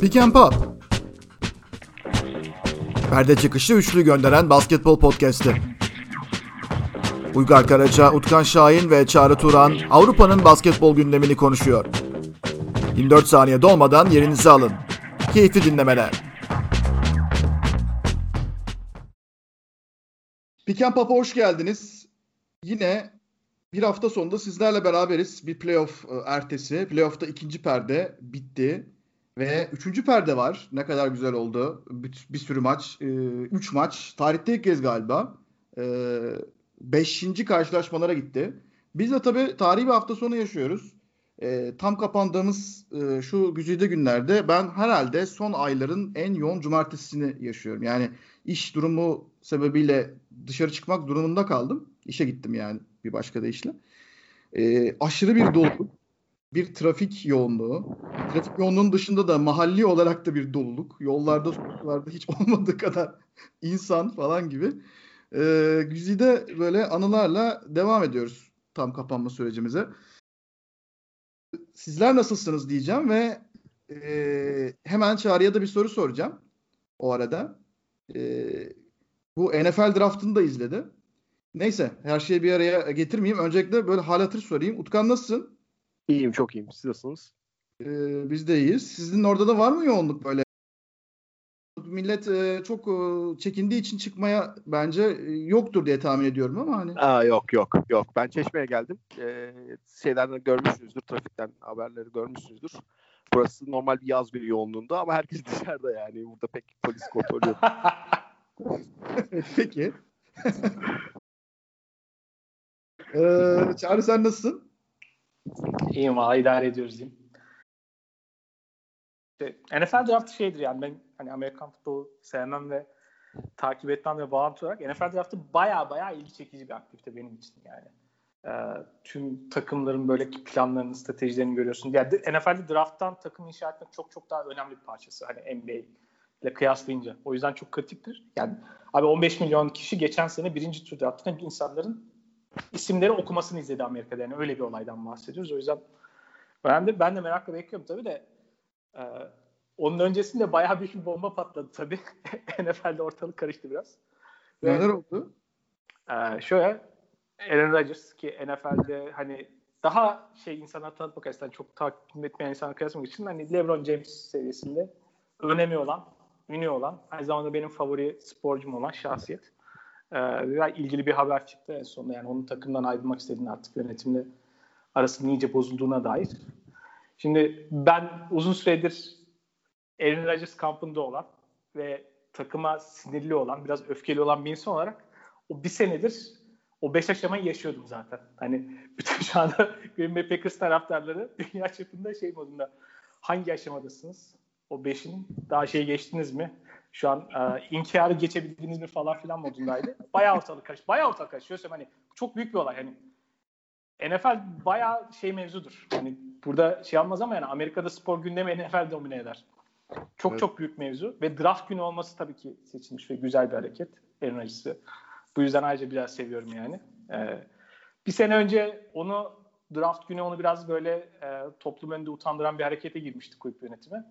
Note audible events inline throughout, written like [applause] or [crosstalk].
Pick and Pop. Perde çıkışı üçlü gönderen basketbol podcast'i. Uygar Karaca, Utkan Şahin ve Çağrı Turan Avrupa'nın basketbol gündemini konuşuyor. 24 saniye dolmadan yerinizi alın. Keyifli dinlemeler. Pick and Pop'a hoş geldiniz. Yine bir hafta sonunda sizlerle beraberiz. Bir playoff e, ertesi. Playoff'ta ikinci perde bitti. Ve üçüncü perde var. Ne kadar güzel oldu. Bir, bir sürü maç. E, üç maç. Tarihte ilk kez galiba. E, beşinci karşılaşmalara gitti. Biz de tabii tarihi bir hafta sonu yaşıyoruz. Tam kapandığımız şu güzide günlerde ben herhalde son ayların en yoğun cumartesini yaşıyorum. Yani iş durumu sebebiyle dışarı çıkmak durumunda kaldım. İşe gittim yani bir başka deyişle. E, aşırı bir doluluk, bir trafik yoğunluğu. Trafik yoğunluğunun dışında da mahalli olarak da bir doluluk. Yollarda, sokaklarda hiç [laughs] olmadığı kadar insan falan gibi. E, güzide böyle anılarla devam ediyoruz tam kapanma sürecimize. Sizler nasılsınız diyeceğim ve e, hemen Çağrı'ya da bir soru soracağım o arada. E, bu NFL draftını da izledi. Neyse her şeyi bir araya getirmeyeyim. Öncelikle böyle hal hatır sorayım. Utkan nasılsın? İyiyim çok iyiyim. Siz nasılsınız? Ee, biz de iyiyiz. Sizin orada da var mı yoğunluk böyle? Millet e, çok e, çekindiği için çıkmaya bence e, yoktur diye tahmin ediyorum ama hani. Aa, yok yok yok. Ben Çeşme'ye geldim. Ee, şeylerden görmüşsünüzdür. Trafikten haberleri görmüşsünüzdür. Burası normal bir yaz bir yoğunluğunda ama herkes [laughs] dışarıda yani. Burada pek polis kontrolü yok. [laughs] [laughs] Peki. Ee, Çağrı sen nasılsın? İyiyim valla idare ediyoruz diyeyim. İşte NFL draftı şeydir yani ben hani Amerikan futbolu sevmem ve takip etmem ve bağlantı olarak NFL draftı baya baya ilgi çekici bir aktivite benim için yani. Ee, tüm takımların böyle planlarını, stratejilerini görüyorsun. Yani NFL'de drafttan takım inşa etmek çok çok daha önemli bir parçası. Hani NBA ile kıyaslayınca. O yüzden çok kritiktir. Yani abi 15 milyon kişi geçen sene birinci tur draftında insanların isimleri okumasını izledi Amerika'da. Yani öyle bir olaydan bahsediyoruz. O yüzden önemli. Ben de merakla bekliyorum tabii de e, onun öncesinde bayağı bir bomba patladı tabii. [laughs] NFL'de ortalık karıştı biraz. Neler oldu? E, şöyle Aaron Rodgers ki NFL'de hani daha şey insana tanıtmak açısından çok takip etmeyen insana kıyaslamak için hani LeBron James seviyesinde önemi olan ünlü olan, aynı zamanda benim favori sporcum olan şahsiyet. Ee, ilgili bir haber çıktı en sonunda yani onun takımdan ayrılmak istediğini artık yönetimle arasının iyice bozulduğuna dair. Şimdi ben uzun süredir Aaron Rodgers kampında olan ve takıma sinirli olan, biraz öfkeli olan bir insan olarak o bir senedir o beş aşamayı yaşıyordum zaten. Hani bütün şu anda [laughs] Green Bay Packers taraftarları dünya çapında şey modunda hangi aşamadasınız? o 5'in daha şey geçtiniz mi? Şu an e, inkarı geçebildiniz mi falan filan modundaydı. Bayağı ortalık karış. Bayağı ortalık karış. Şöyle hani çok büyük bir olay. Hani NFL bayağı şey mevzudur. Hani burada şey almaz ama yani Amerika'da spor gündemi [laughs] NFL domine eder. Çok evet. çok büyük mevzu ve draft günü olması tabii ki seçilmiş ve güzel bir hareket. Aaron Rodgers'ı. Bu yüzden ayrıca biraz seviyorum yani. Ee, bir sene önce onu draft günü onu biraz böyle e, toplum önünde utandıran bir harekete girmişti kulüp yönetimi.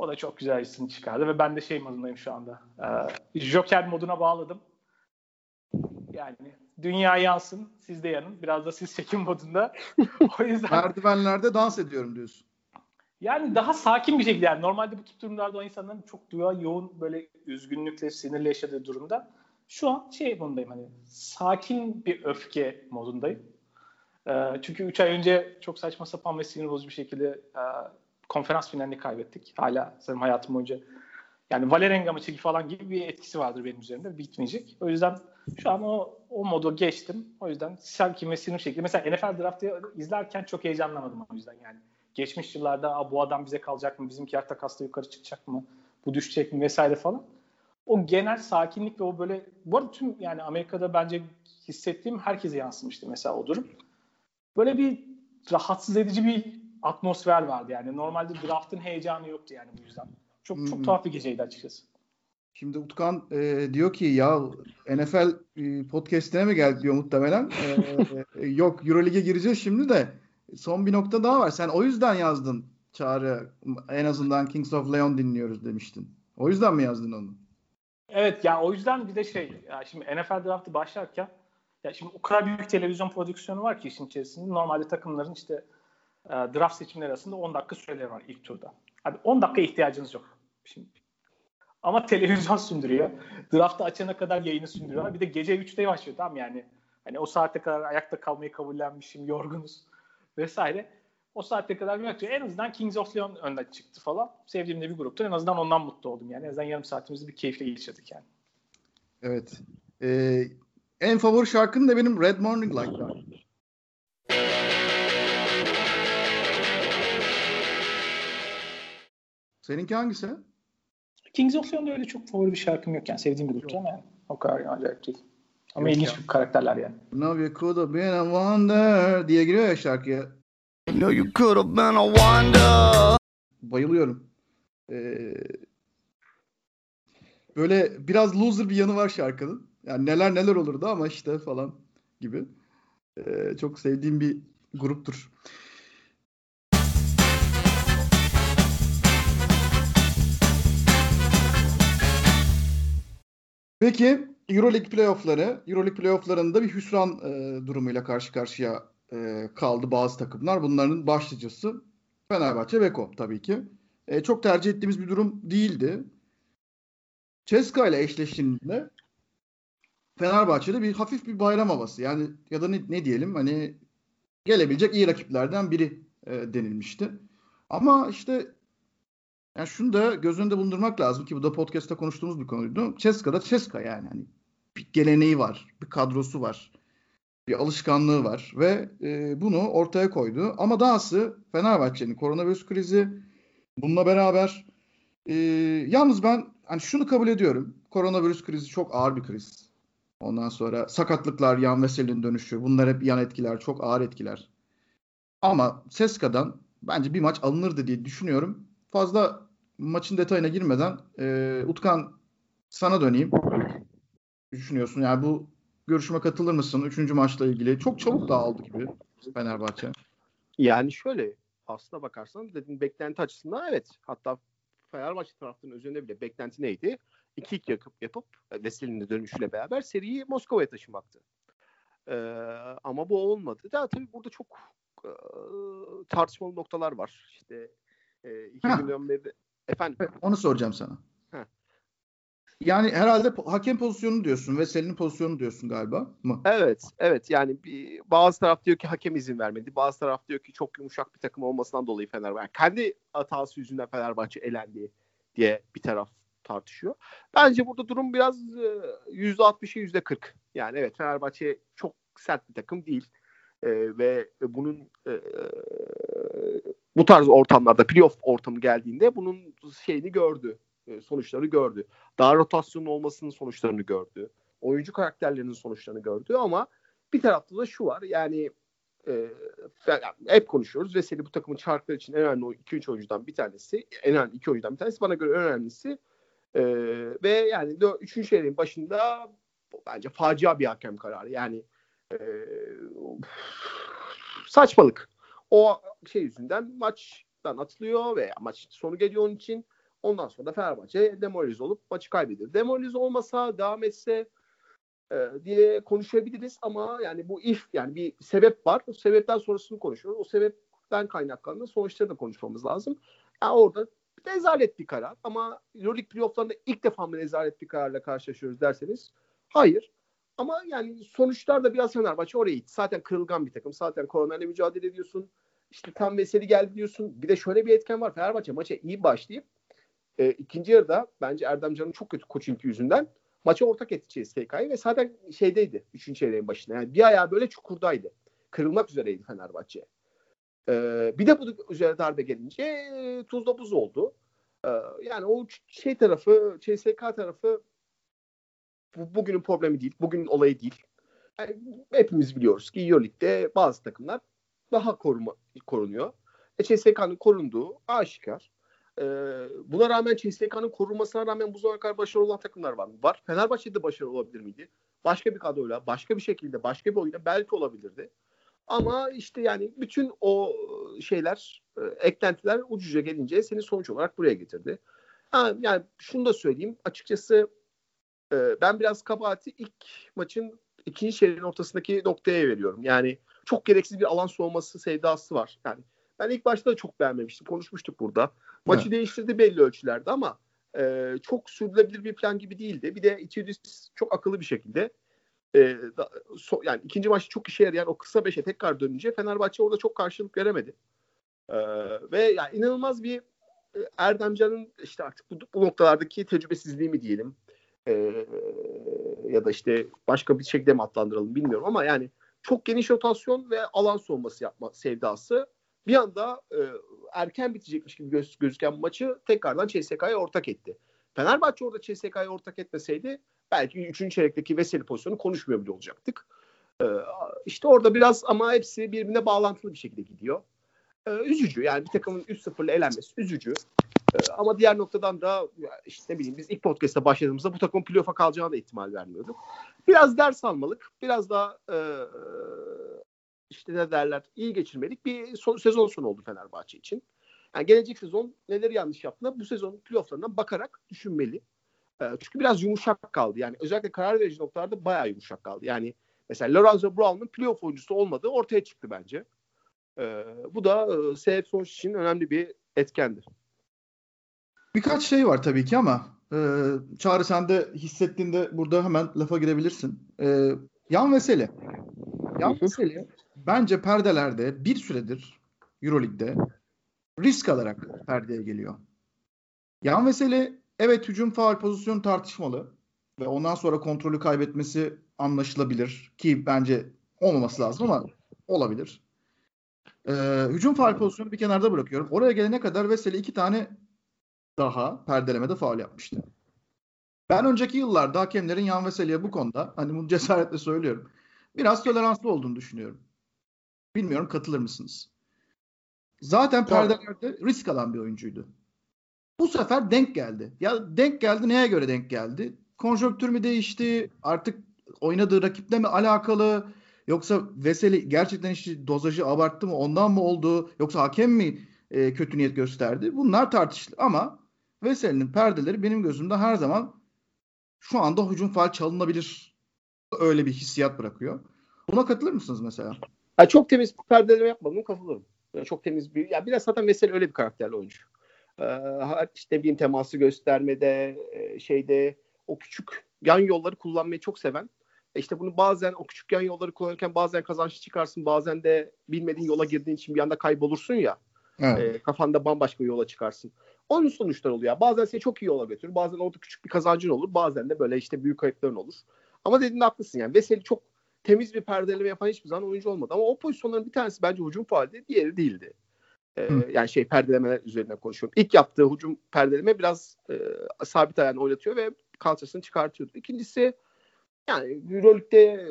O da çok güzel isim çıkardı ve ben de şey modundayım şu anda. Ee, Joker moduna bağladım. Yani dünya yansın, siz de yanın. Biraz da siz çekim modunda. [laughs] o yüzden merdivenlerde dans ediyorum diyorsun. Yani daha sakin bir şekilde yani normalde bu tip durumlarda o insanların çok dua yoğun böyle üzgünlükle, sinirle yaşadığı durumda şu an şey modundayım hani sakin bir öfke modundayım. Ee, çünkü 3 ay önce çok saçma sapan ve sinir bozucu bir şekilde e, konferans finalini kaybettik. Hala sanırım hayatım boyunca yani Valerenga maçı falan gibi bir etkisi vardır benim üzerimde. Bitmeyecek. O yüzden şu an o, o modu geçtim. O yüzden sakin ve sinir şekilde. Mesela NFL draftı izlerken çok heyecanlamadım o yüzden yani. Geçmiş yıllarda bu adam bize kalacak mı? Bizimki yer takasla yukarı çıkacak mı? Bu düşecek mi? Vesaire falan. O genel sakinlik ve o böyle bu arada tüm yani Amerika'da bence hissettiğim herkese yansımıştı mesela o durum. Böyle bir rahatsız edici bir atmosfer vardı yani. Normalde draftın heyecanı yoktu yani bu yüzden. Çok çok hmm. tuhaf bir geceydi açıkçası. Şimdi Utkan e, diyor ki ya NFL e, podcast'ine mi geldi diyor muhtemelen. E, e, yok Euroleague'e gireceğiz şimdi de son bir nokta daha var. Sen o yüzden yazdın Çağrı. En azından Kings of Leon dinliyoruz demiştin. O yüzden mi yazdın onu? Evet yani o yüzden bir de şey ya şimdi NFL draftı başlarken ya şimdi o kadar büyük televizyon prodüksiyonu var ki işin içerisinde. Normalde takımların işte e, draft seçimleri arasında 10 dakika süreleri var ilk turda. Abi 10 dakika ihtiyacınız yok. Şimdi ama televizyon [laughs] sündürüyor. Draftı açana kadar yayını sündürüyorlar. Bir de gece 3'te başlıyor tamam yani. Hani o saate kadar ayakta kalmayı kabullenmişim, yorgunuz vesaire. O saatte kadar bir En azından Kings of Leon önden çıktı falan. Sevdiğim de bir gruptu. En azından ondan mutlu oldum yani. En azından yarım saatimizi bir keyifle geçirdik yani. Evet. Ee, en favori şarkın da benim Red Morning Light'lar. Seninki hangisi? Kings of Leon'da öyle çok favori bir şarkım yok yani. Sevdiğim bir gruptu ama. O kadar acayip değil. Ama yok ilginç ya. karakterler yani. Now you could have been a wonder diye giriyor ya şarkıya. know you could have been a wonder. Bayılıyorum. Ee, böyle biraz loser bir yanı var şarkının. Yani neler neler olurdu ama işte falan gibi. Ee, çok sevdiğim bir gruptur. Peki Euroleague playoffları, Euroleague playofflarında bir hüsran e, durumuyla karşı karşıya e, kaldı bazı takımlar. Bunların başlıcası Fenerbahçe ve Kop tabii ki. E, çok tercih ettiğimiz bir durum değildi. Ceska ile eşleştiğinde Fenerbahçe'de bir hafif bir bayram havası. Yani ya da ne, ne diyelim hani gelebilecek iyi rakiplerden biri e, denilmişti. Ama işte yani şunu da göz önünde bulundurmak lazım ki bu da podcast'ta konuştuğumuz bir konuydu. Ceska da Ceska yani. Hani bir geleneği var, bir kadrosu var bir alışkanlığı var ve e, bunu ortaya koydu. Ama dahası Fenerbahçe'nin koronavirüs krizi bununla beraber e, yalnız ben hani şunu kabul ediyorum. Koronavirüs krizi çok ağır bir kriz. Ondan sonra sakatlıklar, yan veselin dönüşü bunlar hep yan etkiler, çok ağır etkiler. Ama Seska'dan bence bir maç alınırdı diye düşünüyorum. Fazla maçın detayına girmeden e, Utkan sana döneyim. Düşünüyorsun yani bu görüşüme katılır mısın? Üçüncü maçla ilgili. Çok çabuk dağıldı gibi Fenerbahçe. Yani şöyle aslına bakarsan dediğin beklenti açısından evet. Hatta Fenerbahçe taraftarının üzerinde bile beklenti neydi? 2-2 yapıp, yapıp Veseli'nin dönüşüyle beraber seriyi Moskova'ya taşımaktı. Ee, ama bu olmadı. Da tabii burada çok e, tartışmalı noktalar var. İşte e, günden beri efendim. Onu soracağım sana. Yani herhalde hakem pozisyonu diyorsun. Veseli'nin pozisyonu diyorsun galiba mı? Evet. Evet. Yani bir, bazı taraf diyor ki hakem izin vermedi. Bazı taraf diyor ki çok yumuşak bir takım olmasından dolayı Fenerbahçe. Yani kendi hatası yüzünden Fenerbahçe elendi diye bir taraf tartışıyor. Bence burada durum biraz %60'a %40. Yani evet Fenerbahçe çok sert bir takım değil. Ee, ve bunun e, bu tarz ortamlarda playoff ortamı geldiğinde bunun şeyini gördü e, sonuçları gördü. Daha rotasyonun olmasının sonuçlarını gördü. Oyuncu karakterlerinin sonuçlarını gördü ama bir tarafta da şu var yani e, hep konuşuyoruz. Veseli bu takımın çarkları için en önemli 2-3 oyuncudan bir tanesi. En önemli 2 oyuncudan bir tanesi. Bana göre en önemlisi. E, ve yani 3. çeyreğin başında bence facia bir hakem kararı. Yani e, saçmalık. O şey yüzünden maçtan atılıyor veya maç sonu geliyor onun için. Ondan sonra da Fenerbahçe demoralize olup maçı kaybediyor. Demoralize olmasa devam etse e, diye konuşabiliriz ama yani bu if yani bir sebep var. O sebepten sonrasını konuşuyoruz. O sebepten kaynaklanan sonuçları da konuşmamız lazım. Yani orada rezalet bir karar ama Euroleague playofflarında ilk defa mı rezalet bir kararla karşılaşıyoruz derseniz hayır. Ama yani sonuçlar da biraz Fenerbahçe oraya gitti. Zaten kırılgan bir takım. Zaten koronayla mücadele ediyorsun. İşte tam mesele geldi diyorsun. Bir de şöyle bir etken var. Fenerbahçe maça iyi başlayıp e, ikinci yarıda bence Erdem Can'ın çok kötü coaching yüzünden maça ortak etti CSK'yı ve zaten şeydeydi üçüncü çeyreğin başında. Yani bir ayağı böyle çukurdaydı. Kırılmak üzereydi Fenerbahçe. Ee, bir de bu üzerine darbe gelince e, tuzla buz oldu. Ee, yani o şey tarafı, CSK tarafı bu, bugünün problemi değil. Bugünün olayı değil. Yani hepimiz biliyoruz ki Euroleague'de bazı takımlar daha koruma, korunuyor. E, CSK'nın korunduğu aşikar. e, buna rağmen CSK'nın korunmasına rağmen bu zamana kadar başarılı olan takımlar var mı? Var. Fenerbahçe'de başarılı olabilir miydi? Başka bir kadroyla, başka bir şekilde, başka bir oyunda belki olabilirdi. Ama işte yani bütün o şeyler, e, eklentiler ucuca gelince seni sonuç olarak buraya getirdi. Ha, yani şunu da söyleyeyim. Açıkçası e, ben biraz kabahati ilk maçın ikinci çeyreğin ortasındaki noktaya veriyorum. Yani çok gereksiz bir alan soğuması sevdası var. Yani ben ilk başta da çok beğenmemiştim. Konuşmuştuk burada. Maçı evet. değiştirdi belli ölçülerde ama e, çok sürdürülebilir bir plan gibi değildi. Bir de Itudis çok akıllı bir şekilde e, da, so, yani ikinci maçta çok işe yarayan o kısa beşe tekrar dönünce Fenerbahçe orada çok karşılık veremedi. E, ve yani inanılmaz bir e, Erdemcan'ın işte artık bu, bu noktalardaki tecrübesizliği mi diyelim e, ya da işte başka bir şekilde mi adlandıralım bilmiyorum ama yani çok geniş rotasyon ve alan soğuması yapma sevdası bir anda e, erken bitecekmiş gibi göz, gözüken maçı tekrardan CSK'ya ortak etti. Fenerbahçe orada CSK'ya ortak etmeseydi belki 3. çeyrekteki Veseli pozisyonu konuşmuyor bile olacaktık. Ee, işte orada biraz ama hepsi birbirine bağlantılı bir şekilde gidiyor. Ee, üzücü yani bir takımın 3-0'la elenmesi üzücü. Ee, ama diğer noktadan da işte ne bileyim biz ilk podcast'ta başladığımızda bu takımın playoff'a kalacağına da ihtimal vermiyorduk. Biraz ders almalık, biraz daha e, işte ne derler iyi geçirmelik bir son, sezon sonu oldu Fenerbahçe için. Yani gelecek sezon neleri yanlış yaptığına bu sezon playoff'larından bakarak düşünmeli. E, çünkü biraz yumuşak kaldı. Yani özellikle karar verici noktalarda bayağı yumuşak kaldı. Yani mesela Lorenzo Brown'un playoff oyuncusu olmadığı ortaya çıktı bence. E, bu da e, sebep sonuç için önemli bir etkendir. Birkaç şey var tabii ki ama e, Çağrı sen de hissettiğinde burada hemen lafa girebilirsin. E, Yan Veseli. Yan Veseli bence perdelerde bir süredir Euroleague'de risk alarak perdeye geliyor. Yan Veseli evet hücum faal pozisyonu tartışmalı ve ondan sonra kontrolü kaybetmesi anlaşılabilir ki bence olmaması lazım ama olabilir. Ee, hücum faal pozisyonu bir kenarda bırakıyorum. Oraya gelene kadar Veseli iki tane daha perdelemede faal yapmıştı. Ben önceki yıllarda hakemlerin Yan Veseli'ye bu konuda hani bunu [laughs] cesaretle söylüyorum. Biraz toleranslı olduğunu düşünüyorum. Bilmiyorum katılır mısınız? Zaten perdelerde risk alan bir oyuncuydu. Bu sefer denk geldi. Ya denk geldi neye göre denk geldi? Konjonktür mü değişti? Artık oynadığı rakiple mi alakalı? Yoksa Veseli gerçekten işte dozajı abarttı mı? Ondan mı oldu? Yoksa hakem mi e, kötü niyet gösterdi? Bunlar tartışılır ama Veseli'nin perdeleri benim gözümde her zaman şu anda hücum faal çalınabilir öyle bir hissiyat bırakıyor. Buna katılır mısınız mesela? Ya çok temiz perdeleme yapmadım katılırım. çok temiz bir ya biraz zaten Veseli öyle bir karakterli oyuncu. Ee, işte bir teması göstermede e, şeyde o küçük yan yolları kullanmayı çok seven. E, işte bunu bazen o küçük yan yolları kullanırken bazen kazançlı çıkarsın bazen de bilmediğin yola girdiğin için bir anda kaybolursun ya. Evet. E, kafanda bambaşka bir yola çıkarsın. Onun sonuçları oluyor. Bazen seni çok iyi götürür. Bazen orada küçük bir kazancın olur. Bazen de böyle işte büyük kayıpların olur. Ama dediğinde haklısın yani. Veseli çok temiz bir perdeleme yapan hiçbir zaman oyuncu olmadı. Ama o pozisyonların bir tanesi bence hücum faaldi. Diğeri değildi. Ee, yani şey perdelemeler üzerine konuşuyorum. İlk yaptığı hücum perdeleme biraz e, sabit ayağını oynatıyor ve kalçasını çıkartıyordu. İkincisi yani Euroleague'de e,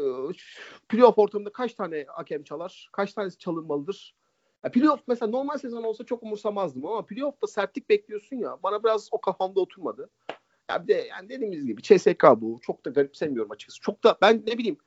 playoff ortamında kaç tane hakem çalar? Kaç tanesi çalınmalıdır? Ya playoff mesela normal sezon olsa çok umursamazdım ama playoff'ta sertlik bekliyorsun ya bana biraz o kafamda oturmadı. Ya bir de yani dediğimiz gibi CSK bu. Çok da garipsemiyorum açıkçası. Çok da ben ne bileyim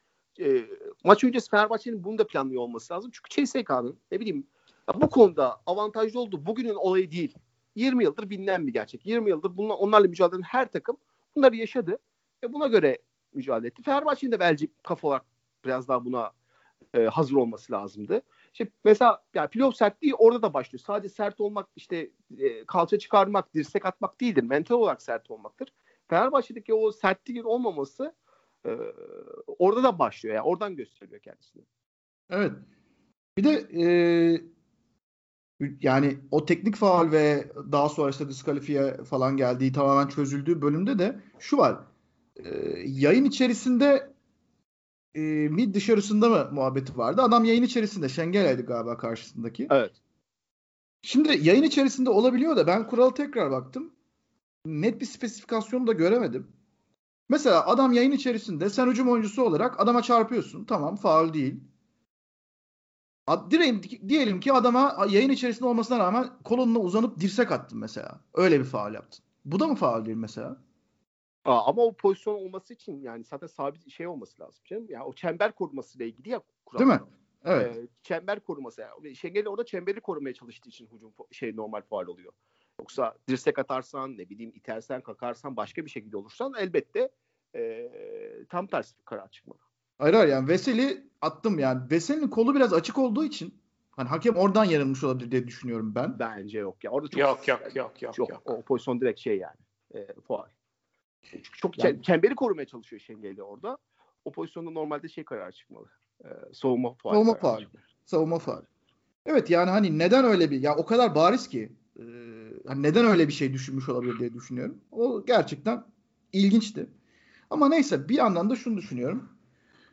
e, maç öncesi Fenerbahçe'nin bunu da planlıyor olması lazım. Çünkü CSK'nın ne bileyim ya bu konuda avantajlı oldu. Bugünün olayı değil. 20 yıldır bilinen bir gerçek. 20 yıldır bunlar, onlarla mücadele eden her takım bunları yaşadı ve buna göre mücadele etti. Fenerbahçe'nin de belki kafa olarak biraz daha buna e, hazır olması lazımdı. İşte mesela yani playoff sertliği orada da başlıyor. Sadece sert olmak işte e, kalça çıkarmak, dirsek atmak değildir. Mental olarak sert olmaktır. Fenerbahçe'deki o sertliğin olmaması e, orada da başlıyor. Yani oradan gösteriyor kendisini. Evet. Bir de e, yani o teknik faal ve daha sonra işte diskalifiye falan geldiği tamamen çözüldüğü bölümde de şu var. E, yayın içerisinde e, mi dışarısında mı muhabbeti vardı? Adam yayın içerisinde Şengelay'dı galiba karşısındaki. Evet. Şimdi yayın içerisinde olabiliyor da ben kuralı tekrar baktım. Net bir spesifikasyonu da göremedim. Mesela adam yayın içerisinde sen hücum oyuncusu olarak adama çarpıyorsun. Tamam faul değil. Diyelim, diyelim ki adama yayın içerisinde olmasına rağmen kolonuna uzanıp dirsek attın mesela. Öyle bir faal yaptın. Bu da mı faal değil mesela? Aa, ama o pozisyon olması için yani zaten sabit şey olması lazım canım. Ya o çember korumasıyla ilgili ya kural. Değil mi? Evet. Ee, çember koruması. Yani. Şengeli orada çemberi korumaya çalıştığı için hücum şey normal faal oluyor. Yoksa dirsek atarsan ne bileyim itersen kakarsan başka bir şekilde olursan elbette ee, tam tersi bir karar çıkmalı. Hayır hayır yani Veseli attım yani. Veseli'nin kolu biraz açık olduğu için hani hakem oradan yanılmış olabilir diye düşünüyorum ben. Bence yok ya. Orada çok Yok yok yok yok. yok. yok. O pozisyon direkt şey yani. E, faal. Çünkü çok Yani- çem- çemberi korumaya çalışıyor Şengeli orada. O pozisyonda normalde şey karar çıkmalı. E, soğuma faal. Savunma faal. çıkmalı. Savunma faal. Evet yani hani neden öyle bir ya o kadar bariz ki e, hani neden öyle bir şey düşünmüş olabilir diye düşünüyorum. O gerçekten ilginçti. Ama neyse bir yandan da şunu düşünüyorum.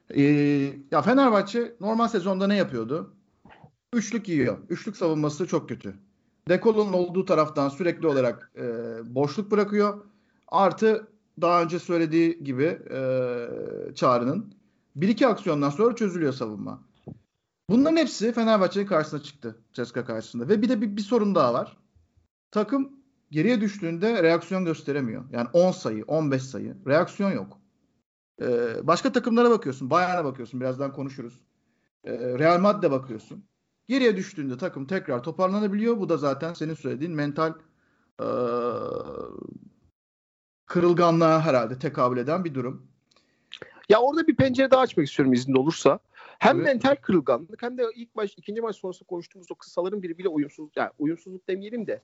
E, ya Fenerbahçe normal sezonda ne yapıyordu? Üçlük yiyor. Üçlük savunması çok kötü. Dekolo'nun olduğu taraftan sürekli olarak e, boşluk bırakıyor. Artı daha önce söylediği gibi e, Çağrı'nın bir iki aksiyondan sonra çözülüyor savunma. Bunların hepsi Fenerbahçe'nin karşısına çıktı. Ceska karşısında. Ve bir de bir, bir sorun daha var. Takım geriye düştüğünde reaksiyon gösteremiyor. Yani 10 sayı, 15 sayı. Reaksiyon yok. Ee, başka takımlara bakıyorsun. Bayern'e bakıyorsun. Birazdan konuşuruz. Ee, Real Madrid'e bakıyorsun. Geriye düştüğünde takım tekrar toparlanabiliyor. Bu da zaten senin söylediğin mental ee, kırılganlığa herhalde tekabül eden bir durum. Ya orada bir pencere daha açmak istiyorum izin olursa. Hem Evet. mental kırılganlık hem de ilk baş ikinci maç sonrası konuştuğumuz o kısaların birbiriyle uyumsuzluk yani uyumsuzluk demeyelim de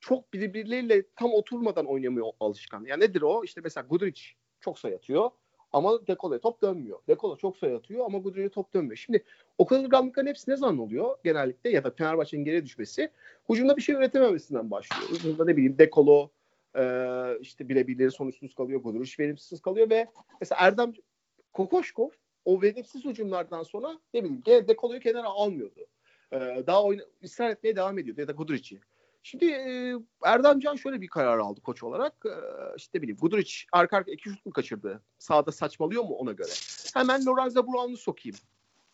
çok birbirleriyle tam oturmadan oynamıyor alışkan. Yani nedir o? İşte mesela Guduric çok sayı atıyor ama Dekolo'ya top dönmüyor. Dekolo çok sayı atıyor ama Guduric'e top dönmüyor. Şimdi o kırılganlıkların hepsi ne zaman oluyor genellikle ya da Fenerbahçe'nin geriye düşmesi hücumda bir şey üretememesinden başlıyor. Hücumda ne bileyim Dekolo e, işte birebirleri sonuçsuz kalıyor. Guduric verimsiz kalıyor ve mesela Erdem Kokoşkov o verimsiz hücumlardan sonra ne bileyim gene Dekolo'yu kenara almıyordu. Ee, daha oyna, ısrar etmeye devam ediyordu ya da Guduric'i. Şimdi e, Erdem Can şöyle bir karar aldı koç olarak. E, işte ne bileyim Guduric arka arka iki şut mu kaçırdı? Sağda saçmalıyor mu ona göre? Hemen Lorenzo Brown'u sokayım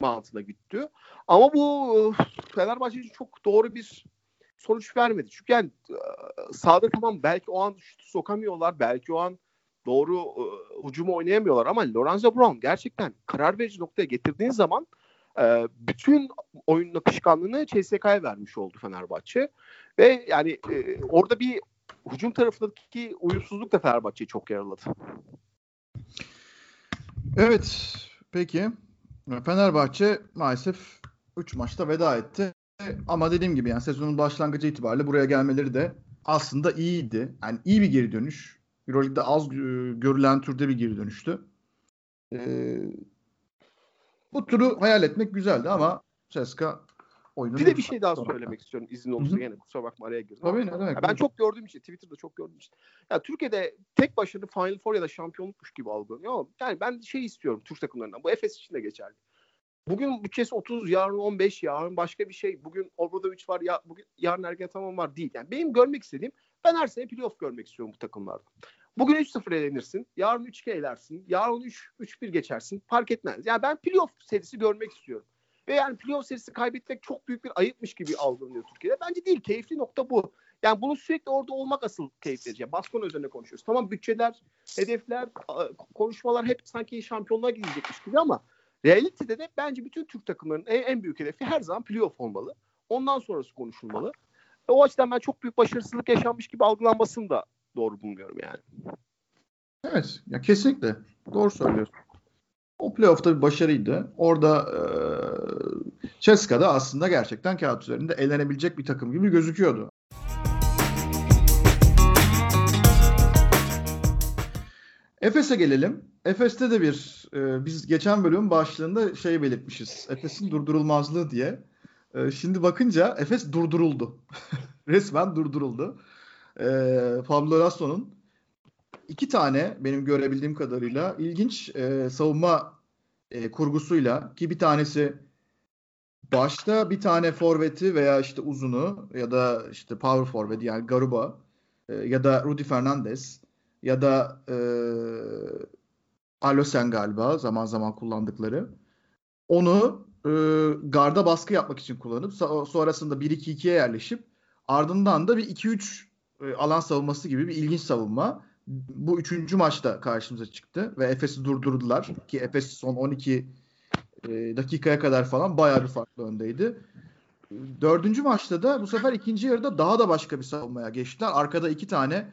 mantığına gitti. Ama bu e, Fenerbahçe için çok doğru bir sonuç vermedi. Çünkü yani e, sağda tamam belki o an şutu sokamıyorlar. Belki o an doğru e, hücumu oynayamıyorlar ama Lorenzo Brown gerçekten karar verici noktaya getirdiğin zaman e, bütün oyun akışkanlığını CSK'ya vermiş oldu Fenerbahçe. Ve yani e, orada bir hücum tarafındaki uyumsuzluk da Fenerbahçe'yi çok yaraladı. Evet. Peki. Fenerbahçe maalesef 3 maçta veda etti. Ama dediğim gibi yani sezonun başlangıcı itibariyle buraya gelmeleri de aslında iyiydi. Yani iyi bir geri dönüş. Euroleague'de az e, görülen türde bir geri dönüştü. Ee, bu turu hayal etmek güzeldi ama Ceska oyunu Bir de bir şey daha söylemek istiyorum izin olursa yine kusura bakma araya girdim. Tabii ne demek. Ya ben çok gördüğüm için Twitter'da çok gördüğüm için. Ya Türkiye'de tek başına Final Four ya da şampiyonlukmuş gibi algılanıyor ama yani ben şey istiyorum Türk takımlarından. Bu Efes için de geçerli. Bugün bütçesi 30, yarın 15, yarın başka bir şey. Bugün Obradovic var, ya, bugün yarın Ergen Tamam var değil. Yani benim görmek istediğim ben her sene playoff görmek istiyorum bu takımlarda. Bugün 3-0 elenirsin, yarın 3-2 elersin, yarın 3 3-1 geçersin. Fark etmez. Yani ben playoff serisi görmek istiyorum. Ve yani playoff serisi kaybetmek çok büyük bir ayıpmış gibi algılanıyor Türkiye'de. Bence değil. Keyifli nokta bu. Yani bunun sürekli orada olmak asıl keyif verici. Yani Baskon üzerine konuşuyoruz. Tamam bütçeler, hedefler, konuşmalar hep sanki şampiyonluğa gidecekmiş gibi ama realitede de bence bütün Türk takımlarının en, büyük hedefi her zaman playoff olmalı. Ondan sonrası konuşulmalı. E, o açıdan ben çok büyük başarısızlık yaşanmış gibi algılanmasını da doğru bulmuyorum yani. Evet. Ya kesinlikle. Doğru söylüyorsun. O playoff'ta bir başarıydı. Orada e, Ceska'da aslında gerçekten kağıt üzerinde elenebilecek bir takım gibi gözüküyordu. Efes'e gelelim. Efes'te de bir e, biz geçen bölümün başlığında şey belirtmişiz. Efes'in durdurulmazlığı diye. E, şimdi bakınca Efes durduruldu. [laughs] Resmen durduruldu. E, Pablo Lasso'nun iki tane benim görebildiğim kadarıyla ilginç e, savunma e, kurgusuyla ki bir tanesi başta bir tane forveti veya işte uzunu ya da işte power forward yani Garuba e, ya da Rudy Fernandez ya da e, Alosen galiba zaman zaman kullandıkları onu e, garda baskı yapmak için kullanıp sonrasında 1-2-2'ye yerleşip ardından da bir 2-3 e, alan savunması gibi bir ilginç savunma. Bu üçüncü maçta karşımıza çıktı ve Efes'i durdurdular ki Efes son 12 e, dakikaya kadar falan bayağı bir farklı öndeydi. Dördüncü maçta da bu sefer ikinci yarıda daha da başka bir savunmaya geçtiler. Arkada iki tane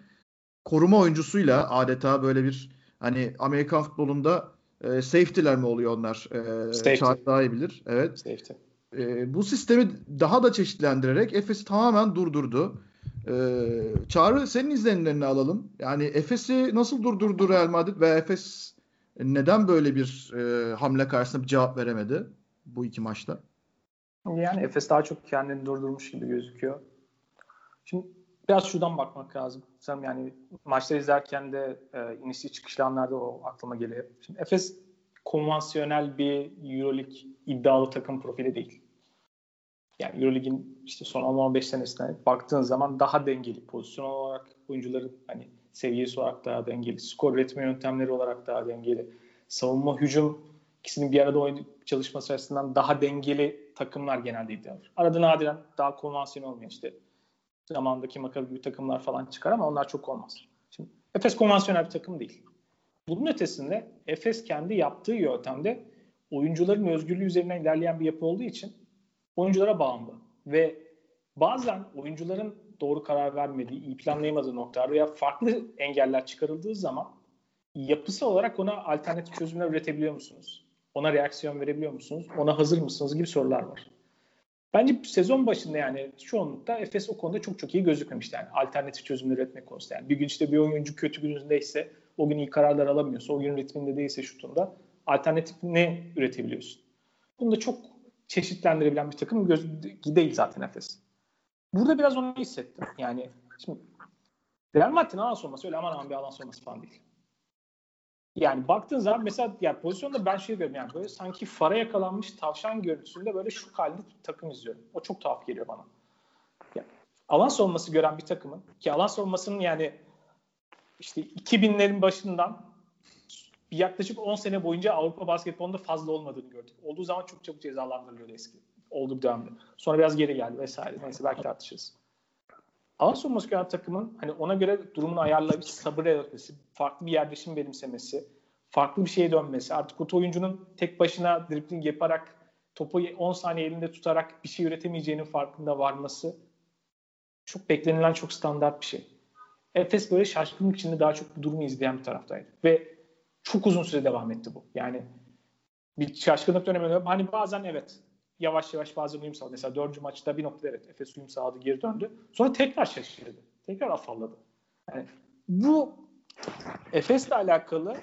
koruma oyuncusuyla adeta böyle bir hani Amerikan futbolunda e, safety'ler mi oluyor onlar? E, Safety. daha iyi bilir. Evet. Safety. E, bu sistemi daha da çeşitlendirerek Efes'i tamamen durdurdu. E, Çağrı senin izlenimlerini alalım. Yani Efes'i nasıl durdurdu Real Madrid ve Efes neden böyle bir e, hamle karşısında bir cevap veremedi bu iki maçta? Yani Efes daha çok kendini durdurmuş gibi gözüküyor. Şimdi biraz şuradan bakmak lazım. Sen yani maçları izlerken de e, inişli çıkışlı anlarda o aklıma geliyor. Şimdi Efes konvansiyonel bir Euroleague iddialı takım profili değil. Yani Euroleague'in işte son 10-15 senesine baktığın zaman daha dengeli pozisyon olarak oyuncuların hani seviyesi olarak daha dengeli, skor üretme yöntemleri olarak daha dengeli, savunma hücum ikisinin bir arada oyun çalışması açısından daha dengeli takımlar genelde iddialar. Arada nadiren daha konvansiyonel olmayan işte zamandaki Makabi gibi takımlar falan çıkar ama onlar çok olmaz. Şimdi Efes konvansiyonel bir takım değil. Bunun ötesinde Efes kendi yaptığı yöntemde oyuncuların özgürlüğü üzerinden ilerleyen bir yapı olduğu için oyunculara bağımlı. Ve bazen oyuncuların doğru karar vermediği, iyi planlayamadığı noktalar veya farklı engeller çıkarıldığı zaman yapısı olarak ona alternatif çözümler üretebiliyor musunuz? Ona reaksiyon verebiliyor musunuz? Ona hazır mısınız gibi sorular var. Bence sezon başında yani çoğunlukta Efes o konuda çok çok iyi gözükmemişti. Yani alternatif çözümler üretmek konusunda. Yani bir gün işte bir oyuncu kötü günündeyse, o gün iyi kararlar alamıyorsa, o gün ritminde değilse şutunda alternatif ne üretebiliyorsun? Bunu da çok çeşitlendirebilen bir takım göz, değil zaten Efes. Burada biraz onu hissettim. Yani şimdi Real Madrid'in alan sorması öyle aman aman bir alan sorması falan değil. Yani baktığın zaman mesela yani pozisyonda ben şey diyorum yani böyle sanki fara yakalanmış tavşan görüntüsünde böyle şu halde takım izliyorum. O çok tuhaf geliyor bana. Yani alan savunması gören bir takımın ki alan savunmasının yani işte 2000'lerin başından yaklaşık 10 sene boyunca Avrupa basketbolunda fazla olmadığını gördük. Olduğu zaman çok çabuk cezalandırılıyordu eski. Olduğu dönemde. Sonra biraz geri geldi vesaire. Neyse belki tartışırız. Savunması gören takımın hani ona göre durumunu ayarlayıp sabır etmesi, farklı bir yerleşim benimsemesi, farklı bir şeye dönmesi, artık o oyuncunun tek başına dribbling yaparak topu 10 saniye elinde tutarak bir şey üretemeyeceğinin farkında varması çok beklenilen çok standart bir şey. Efes böyle şaşkınlık içinde daha çok bu durumu izleyen bir taraftaydı. Ve çok uzun süre devam etti bu. Yani bir şaşkınlık dönemi. Hani bazen evet yavaş yavaş bazen uyum sağladı. Mesela dördüncü maçta bir noktada evet Efes uyum sağladı geri döndü. Sonra tekrar şaşırdı. Tekrar afalladı. Yani bu Efes'le alakalı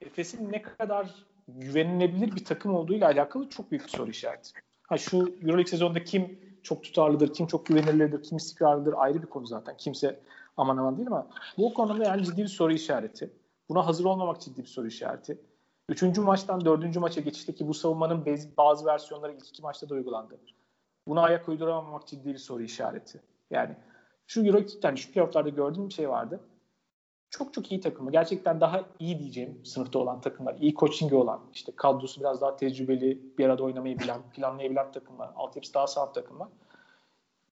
Efes'in ne kadar güvenilebilir bir takım olduğuyla alakalı çok büyük bir soru işareti. Ha şu Euroleague sezonunda kim çok tutarlıdır, kim çok güvenilirdir, kim istikrarlıdır ayrı bir konu zaten. Kimse aman aman değil ama bu konuda yani ciddi bir soru işareti. Buna hazır olmamak ciddi bir soru işareti. Üçüncü maçtan dördüncü maça geçişteki bu savunmanın bazı versiyonları ilk iki maçta da uygulandı. Buna ayak uyduramamak ciddi bir soru işareti. Yani şu Euro yani şu playofflarda gördüğüm bir şey vardı. Çok çok iyi takımı. Gerçekten daha iyi diyeceğim sınıfta olan takımlar. iyi coachingi olan, işte kadrosu biraz daha tecrübeli, bir arada oynamayı bilen, [laughs] planlayabilen takımlar. Altyapısı daha sağlam takımlar.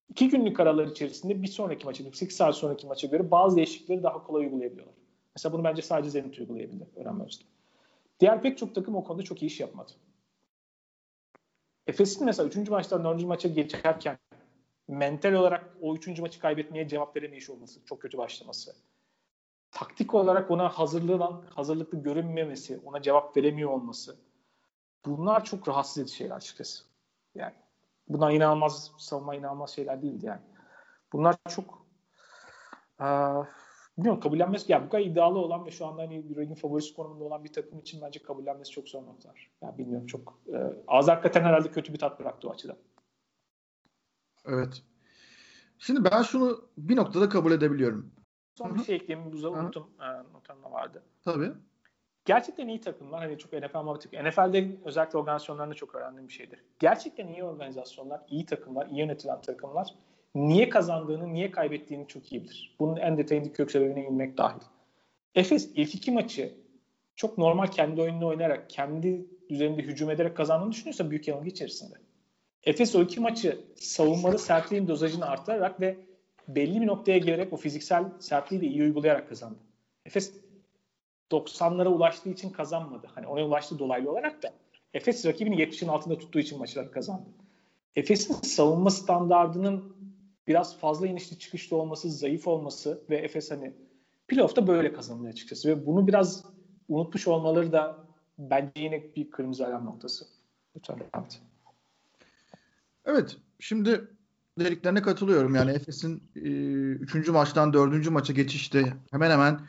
İki günlük aralar içerisinde bir sonraki maça, 8 saat sonraki maça göre bazı değişiklikleri daha kolay uygulayabiliyorlar. Mesela bunu bence sadece Zenit uygulayabildi öğrenme. Diğer pek çok takım o konuda çok iyi iş yapmadı. Efes'in mesela 3. maçtan 4. maça geçerken mental olarak o 3. maçı kaybetmeye cevap veremeyiş olması, çok kötü başlaması. Taktik olarak ona hazırlanan, hazırlıklı görünmemesi, ona cevap veremiyor olması. Bunlar çok rahatsız edici şeyler açıkçası. Yani bunlar inanılmaz savunma inanılmaz şeyler değildi yani. Bunlar çok uh, bilmiyorum kabullenmesi yani bu kadar iddialı olan ve şu anda hani Euroleague'in favorisi konumunda olan bir takım için bence kabullenmesi çok zor noktalar. Yani bilmiyorum çok e, az hakikaten herhalde kötü bir tat bıraktı o açıdan. Evet. Şimdi ben şunu bir noktada kabul edebiliyorum. Son Hı-hı. bir şey ekleyeyim. Buza unuttum. E, notamda vardı. Tabii. Gerçekten iyi takımlar. Hani çok NFL muhabbeti. NFL'de özellikle organizasyonlarında çok öğrendiğim bir şeydir. Gerçekten iyi organizasyonlar, iyi takımlar, iyi yönetilen takımlar niye kazandığını, niye kaybettiğini çok iyi bilir. Bunun en detaylı kök sebebine inmek dahil. Efes ilk iki maçı çok normal kendi oyununu oynayarak, kendi düzeninde hücum ederek kazandığını düşünüyorsa büyük yanılgı içerisinde. Efes o iki maçı savunmada sertliğin dozajını arttırarak ve belli bir noktaya gelerek o fiziksel sertliği de iyi uygulayarak kazandı. Efes 90'lara ulaştığı için kazanmadı. Hani ona ulaştı dolaylı olarak da. Efes rakibini 70'in altında tuttuğu için maçları kazandı. Efes'in savunma standardının biraz fazla inişli çıkışlı olması, zayıf olması ve Efes hani playoff'ta böyle kazanılıyor açıkçası. Ve bunu biraz unutmuş olmaları da bence yine bir kırmızı alarm noktası. Lütfen et. Evet. Şimdi dediklerine katılıyorum. Yani Efes'in 3. E, maçtan 4. maça geçişte hemen hemen